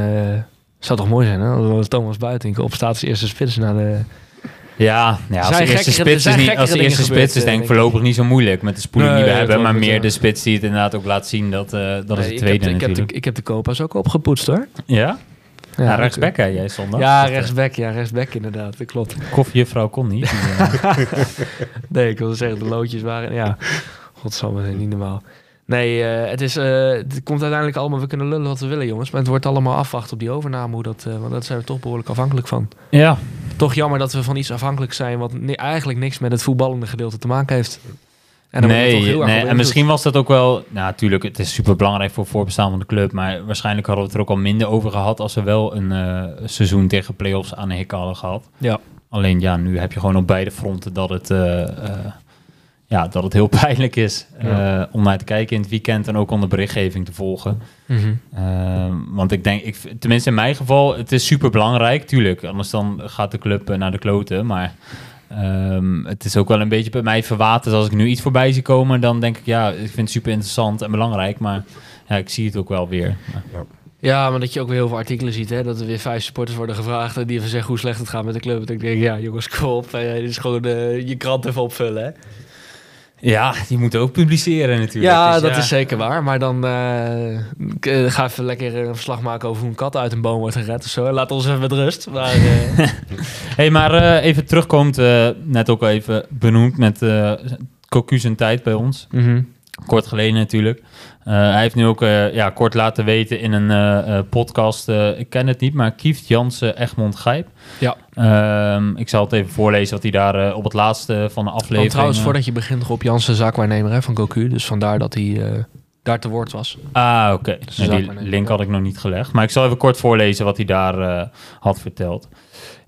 zou toch mooi zijn, hè? Als Thomas Buitink op staat als eerste spits naar de... Ja, ja als Zijn eerste gekkere- spits is, niet, als de eerste spits is eh, denk ik ik. voorlopig niet zo moeilijk met de spoeling Nee, die we hebben. Maar meer ja. de spits die het inderdaad ook laat zien. Dat, eh, dat is de tweede ik heb, de- ik, heb natuurlijk. de, ik heb de Copa's ook opgepoetst, hoor. ja? Ja, rechtsback hè, jij zondag. Ja, eh, rechtsback. Ja, rechtsback inderdaad. Dat klopt. Koffiejuffrouw kon niet. Eh, Nee, ik wilde zeggen, de loodjes waren... Ja, godsamme, niet normaal. Nee, eh, het, is, eh, het komt uiteindelijk allemaal... We kunnen lullen wat we willen, jongens. Maar het wordt allemaal afwachten op die overname. Hoe dat, eh, want daar zijn we toch behoorlijk afhankelijk van. ja, Toch jammer dat we van iets afhankelijk zijn... wat eigenlijk niks met het voetballende gedeelte te maken heeft. En nee, nee. en misschien was dat ook wel... Nou, natuurlijk, het is super belangrijk voor het voorbestaan van de club. Maar waarschijnlijk hadden we het er ook al minder over gehad... als we wel een seizoen tegen play-offs aan de hik hadden gehad. Ja. Alleen ja, nu heb je gewoon op beide fronten dat het, ja, dat het heel pijnlijk is Ja. eh, om naar te kijken in het weekend en ook om de berichtgeving te volgen. Mhm. Ehm, want ik denk, ik, tenminste in mijn geval, het is super belangrijk, tuurlijk. Anders dan gaat de club eh, naar de kloten. Maar ehm, het is ook wel een beetje bij mij verwaterd. Als ik nu iets voorbij zie komen, dan denk ik, ja, ik vind het super interessant en belangrijk. Maar ja, ik zie het ook wel weer. Ja, maar dat je ook weer heel veel artikelen ziet, hè, dat er weer vijf supporters worden gevraagd en die even zeggen hoe slecht het gaat met de club. Dat ik denk, ja jongens, kom op. Eh, dit is gewoon eh, je krant even opvullen, hè. Ja, die moeten ook publiceren natuurlijk. Ja, Dus dat is zeker waar. Maar dan eh, ga even lekker een verslag maken over hoe een kat uit een boom wordt gered of zo. Laat ons even met rust. Maar, eh, hey, maar even terugkomt, net ook al even benoemd met Cocu zijn tijd bij ons. mhm. Kort geleden natuurlijk. Eh, hij heeft nu ook eh, ja, kort laten weten in een eh, podcast, ik ken het niet, maar Kieft Jansen Egmond Gijp. Ja. Ehm, ik zal het even voorlezen wat hij daar op het laatste van de aflevering... trouwens, eh, voordat je begint, Rob Jansen, zaakwaarnemer hè, van Goku. Dus vandaar dat hij daar te woord was. Ah, oké. Dus Nee, die link had ik nog niet gelegd. Maar ik zal even kort voorlezen wat hij daar had verteld.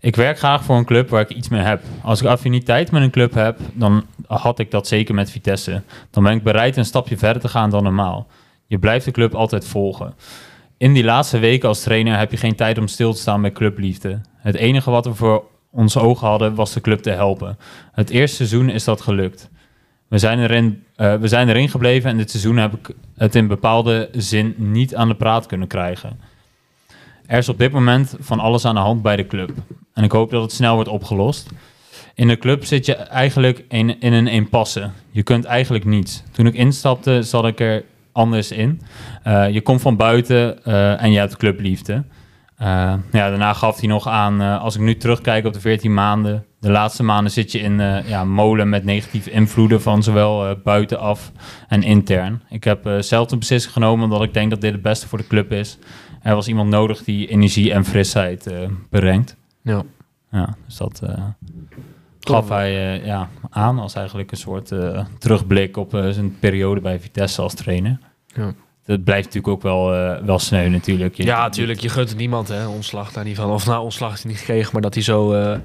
Ik werk graag voor een club waar ik iets mee heb. Als ik affiniteit met een club heb, dan had ik dat zeker met Vitesse. Dan ben ik bereid een stapje verder te gaan dan normaal. Je blijft de club altijd volgen. In die laatste weken als trainer heb je geen tijd om stil te staan bij clubliefde. Het enige wat we voor onze ogen hadden was de club te helpen. Het eerste seizoen is dat gelukt. We zijn, erin, eh, we zijn erin gebleven en dit seizoen heb ik het in bepaalde zin niet aan de praat kunnen krijgen. Er is op dit moment van alles aan de hand bij de club. En ik hoop dat het snel wordt opgelost. In de club zit je eigenlijk in, in een impasse. Je kunt eigenlijk niets. Toen ik instapte, zat ik er anders in. Eh, je komt van buiten eh, en je hebt clubliefde. Eh, ja, daarna gaf hij nog aan, als ik nu terugkijk op de 14 maanden, de laatste maanden zit je in ja, molen met negatieve invloeden van zowel buitenaf en intern. Ik heb zelf een beslissing genomen omdat ik denk dat dit het beste voor de club is. Er was iemand nodig die energie en frisheid brengt. Ja. Ja, dus dat eh, gaf hij eh, ja, aan als eigenlijk een soort eh, terugblik op eh, zijn periode bij Vitesse als trainer. Ja. Dat blijft natuurlijk ook wel, eh, wel sneu natuurlijk. Je- Ja, natuurlijk. Je gunt het niemand, hè. Ontslag daar niet van. Of nou, ontslag is hij niet gekregen, maar dat hij zo eh,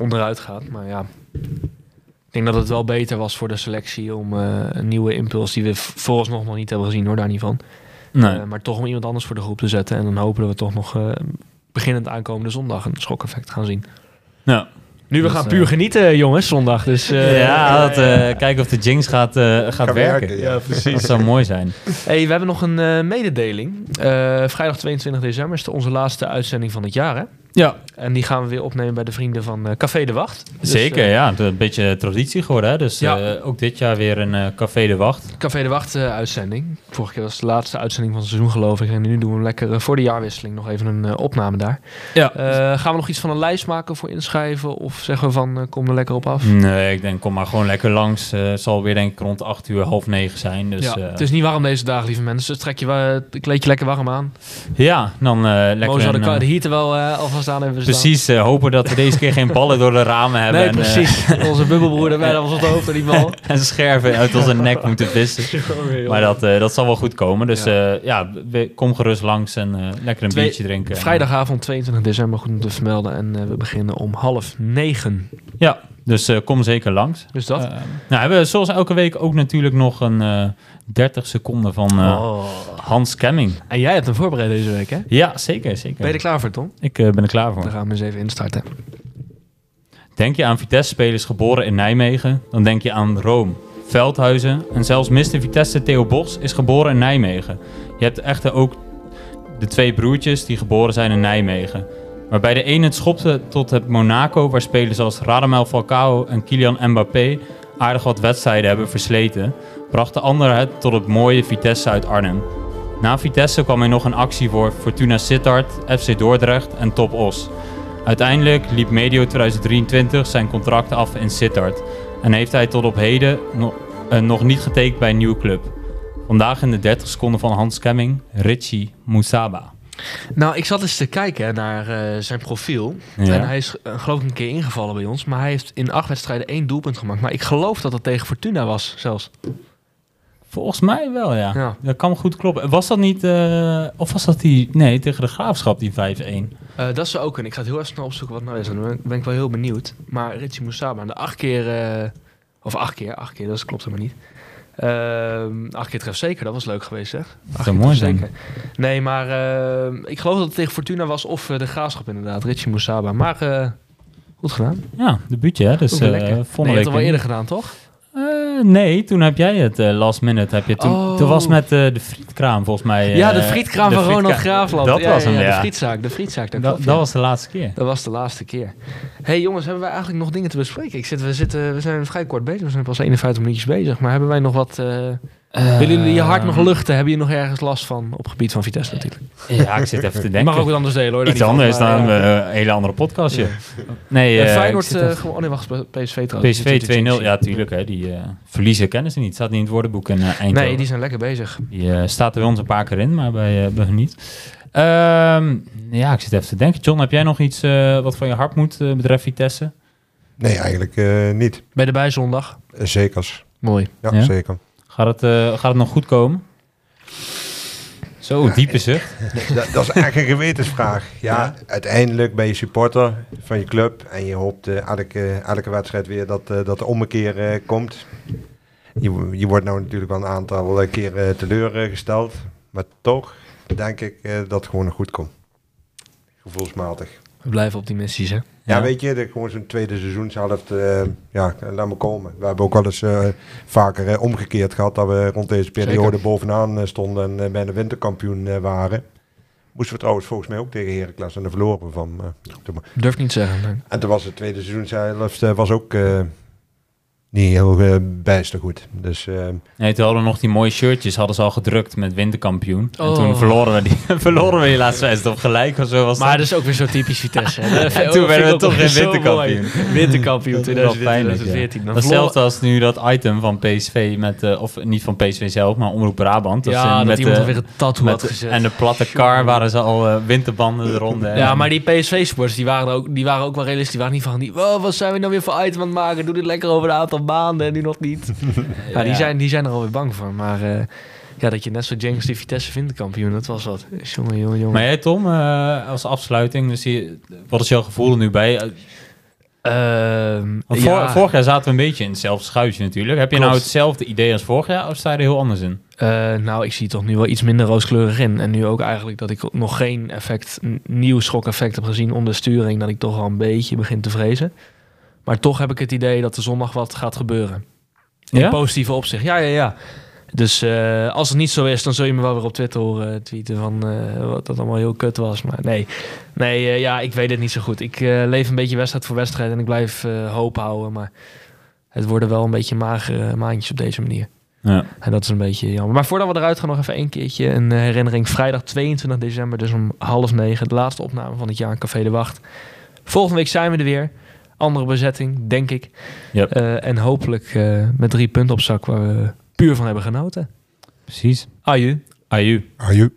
onderuit gaat. Maar ja, ik denk dat het wel beter was voor de selectie om eh, een nieuwe impuls, die we v- vooralsnog nog niet hebben gezien, hoor, daar niet van. Nee. Maar toch om iemand anders voor de groep te zetten. En dan hopen dat we toch nog eh, beginnend aankomende zondag een schokeffect gaan zien. Ja. Nu, we Dus, gaan eh, puur genieten, jongens, zondag. Dus, eh, ja, dat, eh, kijken of de Jinx gaat, eh, gaat werken. werken, ja. Dat zou mooi zijn. Hey, we hebben nog een eh, mededeling. Eh, vrijdag 22 december is de onze laatste uitzending van het jaar, hè? Ja, En die gaan we weer opnemen bij de vrienden van eh, Café de Wacht. Dus, zeker. eh, ja, het is een beetje traditie geworden. Hè? Dus Ja. eh, ook dit jaar weer een eh, Café de Wacht. Café de Wacht eh, uitzending. Vorige keer was het de laatste uitzending van het seizoen, geloof ik. En nu doen we lekker voor de jaarwisseling nog even een eh, opname daar. Ja. Eh, gaan we nog iets van een lijst maken voor inschrijven? Of zeggen we van, kom er lekker op af? Nee, ik denk, kom maar gewoon lekker langs. Het zal weer denk ik rond 8 uur, half negen zijn. Dus ja, het is niet warm deze dagen, lieve mensen. Dus trek je kleed je lekker warm aan. ja dan eh lekker Mo zal de, de heater wel eh, alvast verstaan. Precies, eh, hopen dat we deze keer geen ballen door de ramen hebben. Nee, en, eh, precies. Onze bubbelbroer bijna was op het hoofd en die bal. en scherven uit onze nek moeten vissen. Maar dat, eh, dat zal wel goed komen. Dus ja, kom gerust langs en lekker een Twee- biertje drinken. Vrijdagavond 22 december, goed om te vermelden. En we beginnen om half negen. Ja, dus eh, kom zeker langs. Dus dat. Eh, nou, hebben we zoals elke week ook natuurlijk nog een eh 30 seconden van Oh. Hans Kemming. En jij hebt hem voorbereid deze week, hè? Ja, zeker, zeker. Ben je er klaar voor, Tom? Ik ben er klaar voor. Dan gaan we eens even instarten. Denk je aan Vitesse-spelers geboren in Nijmegen, dan denk je aan Rome, Veldhuizen en zelfs Mr. Vitesse Theo Bos is geboren in Nijmegen. Je hebt echter ook de twee broertjes die geboren zijn in Nijmegen. Maar bij de ene het schopte tot het Monaco, waar spelers als Radamel Falcao en Kylian Mbappé aardig wat wedstrijden hebben versleten, bracht de ander het tot het mooie Vitesse uit Arnhem. Na Vitesse kwam er nog een actie voor Fortuna Sittard, FC Dordrecht en Top Os. Uiteindelijk liep medio 2023 zijn contract af in Sittard en heeft hij tot op heden nog, eh, nog niet getekend bij een nieuwe club. Vandaag in de 30 seconden van Hans Kemming, Richie Moussaba. Nou, ik zat eens te kijken naar eh, zijn profiel. Ja. En hij is eh, geloof ik een keer ingevallen bij ons. Maar hij heeft in acht wedstrijden één doelpunt gemaakt. Maar ik geloof dat het tegen Fortuna was zelfs. Volgens mij wel, ja. Ja. Dat kan goed kloppen. Was dat niet, eh, of was dat die, nee, tegen de Graafschap, die 5-1? Eh, dat zou ook kunnen. Ik ga het heel erg snel opzoeken wat nou is. Dan ben- ben ik wel heel benieuwd. Maar Richie Moussaba, de acht keer... of acht keer, acht keer, dat klopt helemaal niet. Ehm, acht keer tref zeker, dat was leuk geweest, zeg. Keer mooi zijn. zeker. Nee, maar eh, ik geloof dat het tegen Fortuna was of eh, de Graafschap inderdaad. Richie Moussaba. Maar eh, goed gedaan. Ja, debuutje, hè? Dus eh lekker. nee, je het al wel eerder gedaan, toch? Eh, nee, toen heb jij het eh, last minute. Heb je toen, Oh. toen was met eh, de frietkraam volgens mij. eh, ja, de frietkraam de van Ronald Graafland. Dat ja, was hem, ja, ja. De frietzaak, de frietzaak. Dat, klopt, dat was de laatste keer. Dat was de laatste keer. hey, jongens, hebben wij eigenlijk nog dingen te bespreken? Ik zit, we, zitten, we zijn vrij kort bezig. We zijn pas 51 minuutjes bezig. Maar hebben wij nog wat... eh, willen jullie je hart nog luchten? Hebben jullie nog ergens last van? Op het gebied van Vitesse natuurlijk. Ja, ik zit even te Je denken. mag ook wat anders delen hoor. Iets anders dan ja. eh, een hele andere podcastje. Ja. Nee, Eh, eh, Feyenoord eh, gewoon... Oh nee, wacht. PSV trouwens. PSV 2-0. Ja, tuurlijk. Hè, die eh, verliezen kennen ze niet. Staat niet in het woordenboek in eh, Eindhoven. Nee, die zijn lekker bezig. Die eh, staat er bij ons een paar keer in, maar bij, eh, bij hun niet. Ehm, ja, ik zit even te denken. John, heb jij nog iets eh, wat van je hart moet eh, betreft Vitesse? Nee, eigenlijk eh, niet. Bij de bijzondag. Eh, Zekers. Mooi. Ja, Ja? zeker. Gaat het, eh, gaat het nog goed komen? Zo, diepe zucht. dat, dat is echt een gewetensvraag. Ja, uiteindelijk ben je supporter van je club en je hoopt eh, elke, elke wedstrijd weer dat, eh, dat de ommekeer eh, komt. Je, je wordt nou natuurlijk wel een aantal keer eh, teleurgesteld, maar toch denk ik eh, dat het gewoon nog goed komt. Gevoelsmatig. We blijven optimistisch hè. Ja, weet je, de, gewoon zo'n tweede seizoenshelft, eh ja, laat me komen. We hebben ook wel eens eh, vaker eh, omgekeerd gehad dat we rond deze periode Zeker. bovenaan stonden en bijna winterkampioen waren. Moesten we trouwens volgens mij ook tegen Heracles en de verloren van. Durf niet zeggen. nee. en toen was het tweede seizoenshelft eh, was ook niet heel eh, bijster goed. Dus eh, Nee, toen hadden we nog die mooie shirtjes, hadden ze al gedrukt met winterkampioen. En Oh. toen verloren we die, verloren we die laatste wedstrijd of gelijk of zo was Maar dat. dat is ook weer zo typisch Vitesse. Dat En toen oh, werden we toch weer geen winterkampioen. Winterkampioen Dat is wel 2013, pijnlijk, ja. 2014. Dan Hetzelfde als nu dat item van PSV met, eh, of niet van PSV zelf, maar Omroep Brabant. ze Ja, dat met iemand de- er weer een tattoo had gezet. en de platte kar waren ze al eh, winterbanden eronder. Ja, maar die PSV-sports, die waren, ook, die waren ook wel realistisch. Die waren niet van, die, oh, wat zijn we nou weer voor item aan het maken? Doe dit lekker over een aantal maanden en nu nog niet. ja, die, Ja. zijn, die zijn er alweer bang voor. Maar eh, ja, dat je net zo James die Vitesse winterkampioen, dat was wat. Jongen, jongen, jongen. Maar jij Tom, eh, als afsluiting, dus je, wat is jouw gevoel er nu bij? Want vor- ja, vorig jaar zaten we een beetje in hetzelfde schuitje natuurlijk. Heb je nou hetzelfde idee als vorig jaar of sta je er heel anders in? eh, nou, ik zie toch nu wel iets minder rooskleurig in. En nu ook eigenlijk dat ik nog geen effect, nieuw schok-effect heb gezien onder sturing. Dat ik toch al een beetje begin te vrezen. Maar toch heb ik het idee dat er zondag wat gaat gebeuren. In Ja? positieve opzicht. Ja, ja, ja. Dus eh, als het niet zo is, dan zul je me wel weer op Twitter horen tweeten van eh, wat dat allemaal heel kut was. Maar nee, nee eh, ja, ik weet het niet zo goed. Ik eh, leef een beetje wedstrijd voor wedstrijd en ik blijf eh, hoop houden. Maar het worden wel een beetje magere maandjes op deze manier. Ja. En dat is een beetje jammer. Maar voordat we eruit gaan, nog even één keertje een eh, herinnering. Vrijdag 22 december, dus om half negen. De laatste opname van het jaar in Café de Wacht. Volgende week zijn we er weer. Andere bezetting, denk ik. Yep. Eh, en hopelijk eh, met drie punten op zak waar we puur van hebben genoten. Precies. Aju. Aju. aju.